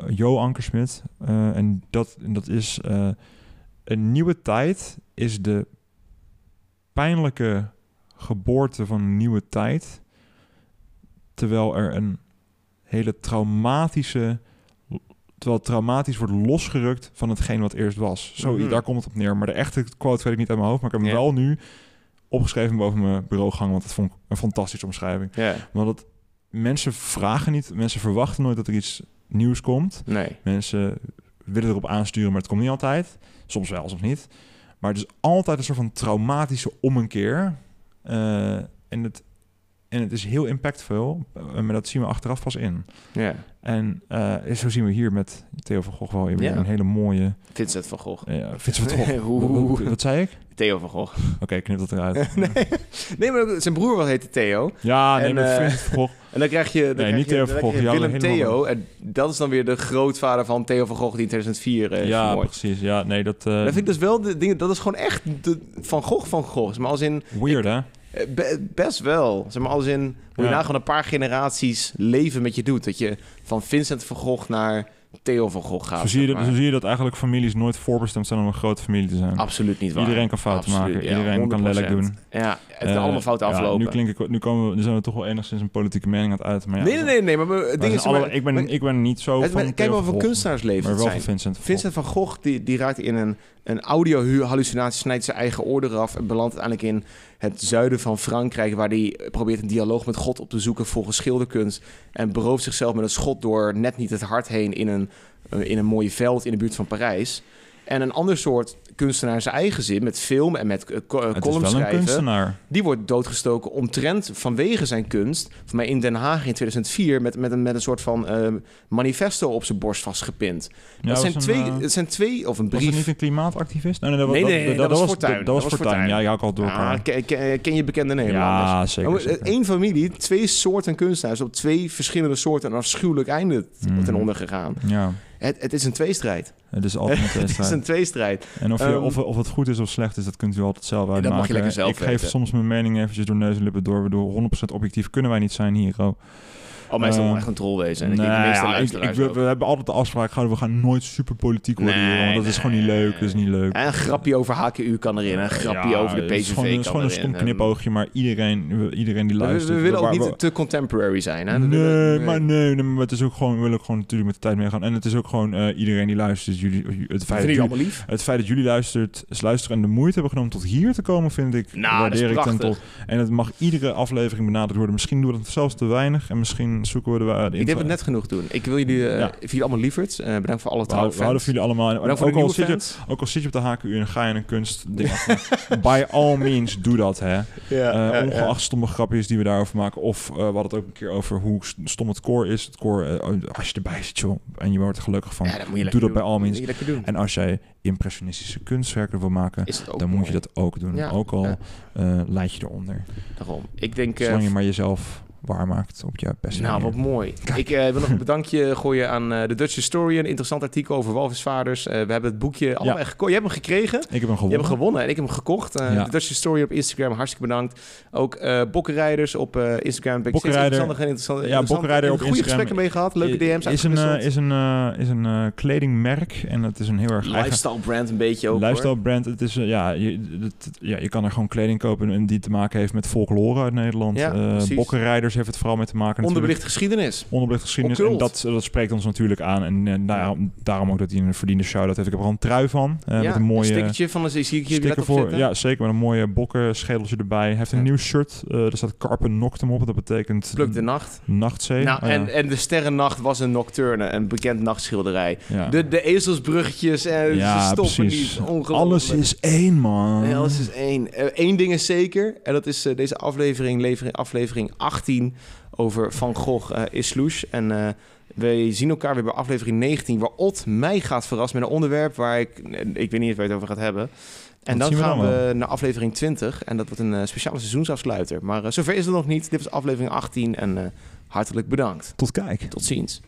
eh, Jo Ankersmit. En dat, dat is een nieuwe tijd is de pijnlijke geboorte van een nieuwe tijd. Terwijl er een hele traumatische. Terwijl het traumatisch wordt losgerukt van hetgeen wat eerst was. Zo, Mhm. daar komt het op neer. Maar de echte quote weet ik niet uit mijn hoofd. Maar ik heb hem wel nu opgeschreven boven mijn bureaugang. Want dat vond ik een fantastische omschrijving. Want het, mensen vragen niet, mensen verwachten nooit dat er iets nieuws komt. nee. Mensen willen erop aansturen, maar het komt niet altijd. Soms wel, soms niet. Maar het is altijd een soort van traumatische ommekeer. Eh, en, het, en het is heel impactvol, eh, maar dat zien we achteraf pas in. Ja. En eh, zo zien we hier met Theo van Gogh wel weer Ja. een hele mooie... Vincent van Gogh. Uh, Vincent van Gogh. Oeh. Wat- zei ik? Theo van Gogh. Oké, knip dat eruit. nee. nee, maar zijn broer was heette Theo. Ja, nee, En, eh, Vincent van Gogh. En dan krijg je, dan krijg niet je, Theo van Gogh, je Willem Theo. En dat is dan weer de grootvader van Theo van Gogh die in 2004 eh ja, vermoord. precies. Ja, nee, dat... Dat vind ik dus wel de dingen. Dat is gewoon echt de Van Gogh van Gogh. Maar als in weird, hè? Eh, be- best wel. Zeg maar als in hoe je Ja. na gewoon een paar generaties leven met je doet. Dat je van Vincent van Gogh naar Theo van Gogh gaat. Zo zie, je dat, maar. zo zie je dat eigenlijk families nooit voorbestemd zijn om een grote familie te zijn. Absoluut niet waar. Iedereen kan fouten Absoluut, maken. ja, Iedereen kan 100%. lelijk doen. Ja, het kan Eh, allemaal fout ja, aflopen. nu, klink ik, nu, komen we, nu zijn we toch wel enigszins een politieke mening aan het uiten. Maar ja, nee, nee, nee, nee. Maar het wij ding zijn is... alle- maar- ik, ben, maar- ik ben niet zo het- van Kijk maar van kunstenaarsleven Maar wel zijn. van Vincent van Vincent van Gogh die, die raakt in een, een audio-hallucinatie, snijdt zijn eigen oor eraf en belandt uiteindelijk in het zuiden van Frankrijk, waar hij probeert een dialoog met God op te zoeken volgens schilderkunst en berooft zichzelf met een schot door net niet het hart heen in een, eh, in een mooie veld in de buurt van Parijs. En een ander soort kunstenaar zijn eigen zin, met film en met uh, Het is columns schrijven, kunstenaar. die wordt doodgestoken omtrent vanwege zijn kunst. Voor mij in Den Haag in 2004 met, met, een, met een soort van eh, manifesto op zijn borst vastgepind. Ja, dat, zijn was een, twee, eh, het zijn twee, of een Was brief. het niet een klimaatactivist? Nee, nee, dat, Nee, dat- nee, dat, dat was was Fortuyn. Dat, dat was Dat was Fortuyn. Ja, je had al door Ah, ken, ken- ken je bekende Nederlanders? Ja, zeker. Zeker. Eén familie, twee soorten kunstenaars op twee verschillende soorten een afschuwelijk einde Mhm. ten onder gegaan. Ja, Het, het is een tweestrijd. het is altijd een Het is tweestrijd. een tweestrijd. En of, je, Ehm, of, of het goed is of slecht is, dat kunt u altijd zelf dat uitmaken. mag je lekker zelf Ik geef soms mijn mening eventjes door neus en lippen door. We doen 100% objectief kunnen wij niet zijn hier. Oh. Oh, mij is Ehm, wel echt een troll wezen. En Nee, ja, ik, ik- we, we hebben altijd de afspraak gehouden, we gaan nooit super politiek worden Nee, want dat is gewoon niet leuk. Dat is niet leuk. En een grapje over HKU kan erin. Een grapje Ja, over de is PVV gewoon, het is kan gewoon een stom knipoogje, maar iedereen, iedereen die We, we luistert... willen ook niet te contemporary zijn. Hè? We Nee, maar nee, maar het is ook gewoon, we willen ook gewoon natuurlijk met de tijd meegaan. En het is ook gewoon eh, iedereen die luistert. Jullie, het, feit dat jullie, het feit dat jullie luistert, is luisteren en de moeite hebben genomen tot hier te komen, vind ik. Nou, dat is waardeer ik ten top. En het mag iedere aflevering benaderd worden. Misschien doen we het zelfs te weinig. En misschien zoeken we de, Ik denk dat we net genoeg doen. Ik wil jullie, eh Ja. ik jullie allemaal lieverds. Eh, bedankt voor alle trouwe we houden jullie allemaal. Bedankt ook, al zit je, ook al zit je op de HKU en ga je een kunstding af. By all means, doe dat, hè. Ja, Eh, ja, ongeacht stomme grapjes die we daarover maken. Of we hadden het ook een keer over hoe stom het koor is. Het koor, eh, als je erbij zit, joh, en je wordt er gelukkig van. Dat je doe dat doen. bij all means. En als jij impressionistische kunstwerken wil maken, dan moet je dat ook doen. Ja, Ook al ja. eh, leid je eronder. Daarom. Ik denk... Zolang je maar jezelf waarmaakt op je beste Nou, manier. wat mooi. Ik eh, wil nog een bedankje gooien aan eh, de Dutch Historian. Een interessant artikel over walvisvaarders. Eh, we hebben het boekje allemaal echt geko- Je hebt hem gekregen. Ik heb hem Je hebt gewonnen. hem gewonnen en ik heb hem gekocht. Ja. De Dutch Historian op Instagram, hartstikke bedankt. Ook Bokkenrijders op Instagram. Ben Bokkenrijder- en interessant- Ja, Bokkenrijder op Goede Instagram. gesprekken mee gehad. Leuke DM's is een, is een, is een kledingmerk en het is een heel erg eigen Lifestyle brand een beetje ook lifestyle hoor. brand. Het is, ja, je, het, ja, je kan er gewoon kleding kopen en die te maken heeft met folklore uit Nederland. Ja, Eh, heeft het vooral mee te maken. Onderbelicht geschiedenis. Onderbelicht geschiedenis. En dat, dat spreekt ons natuurlijk aan. En eh, daarom, daarom ook dat hij een verdiende shout-out heeft. Ik heb er al een trui van. eh, ja, met een mooie stickertje van hier sticker voor. zitten. Ja, zeker. Met een mooie bokkenschedeltje erbij. Hij heeft een Ja. nieuw shirt. eh er staat Carpe Noctem op. Dat betekent Pluk de nacht. nachtzee. Nou, Oh, ja. en, en de Sterrennacht was een nocturne, een bekend nachtschilderij. De, de ezelsbruggetjes en Ja, ze stoppen niet. Alles is één, man. Alles is één. Eén ding is zeker, en dat is deze aflevering, levering, aflevering 18 over Van Gogh uh, is Sloes. En uh, we zien elkaar weer bij aflevering 19, waar Ot mij gaat verrassen met een onderwerp waar ik, ik weet niet waar je het over gaat hebben. En Dat dan we gaan dan we naar aflevering 20 en dat wordt een speciale seizoensafsluiter. Maar zover is het nog niet. Dit was aflevering 18 en hartelijk bedankt. Tot kijk. Tot ziens.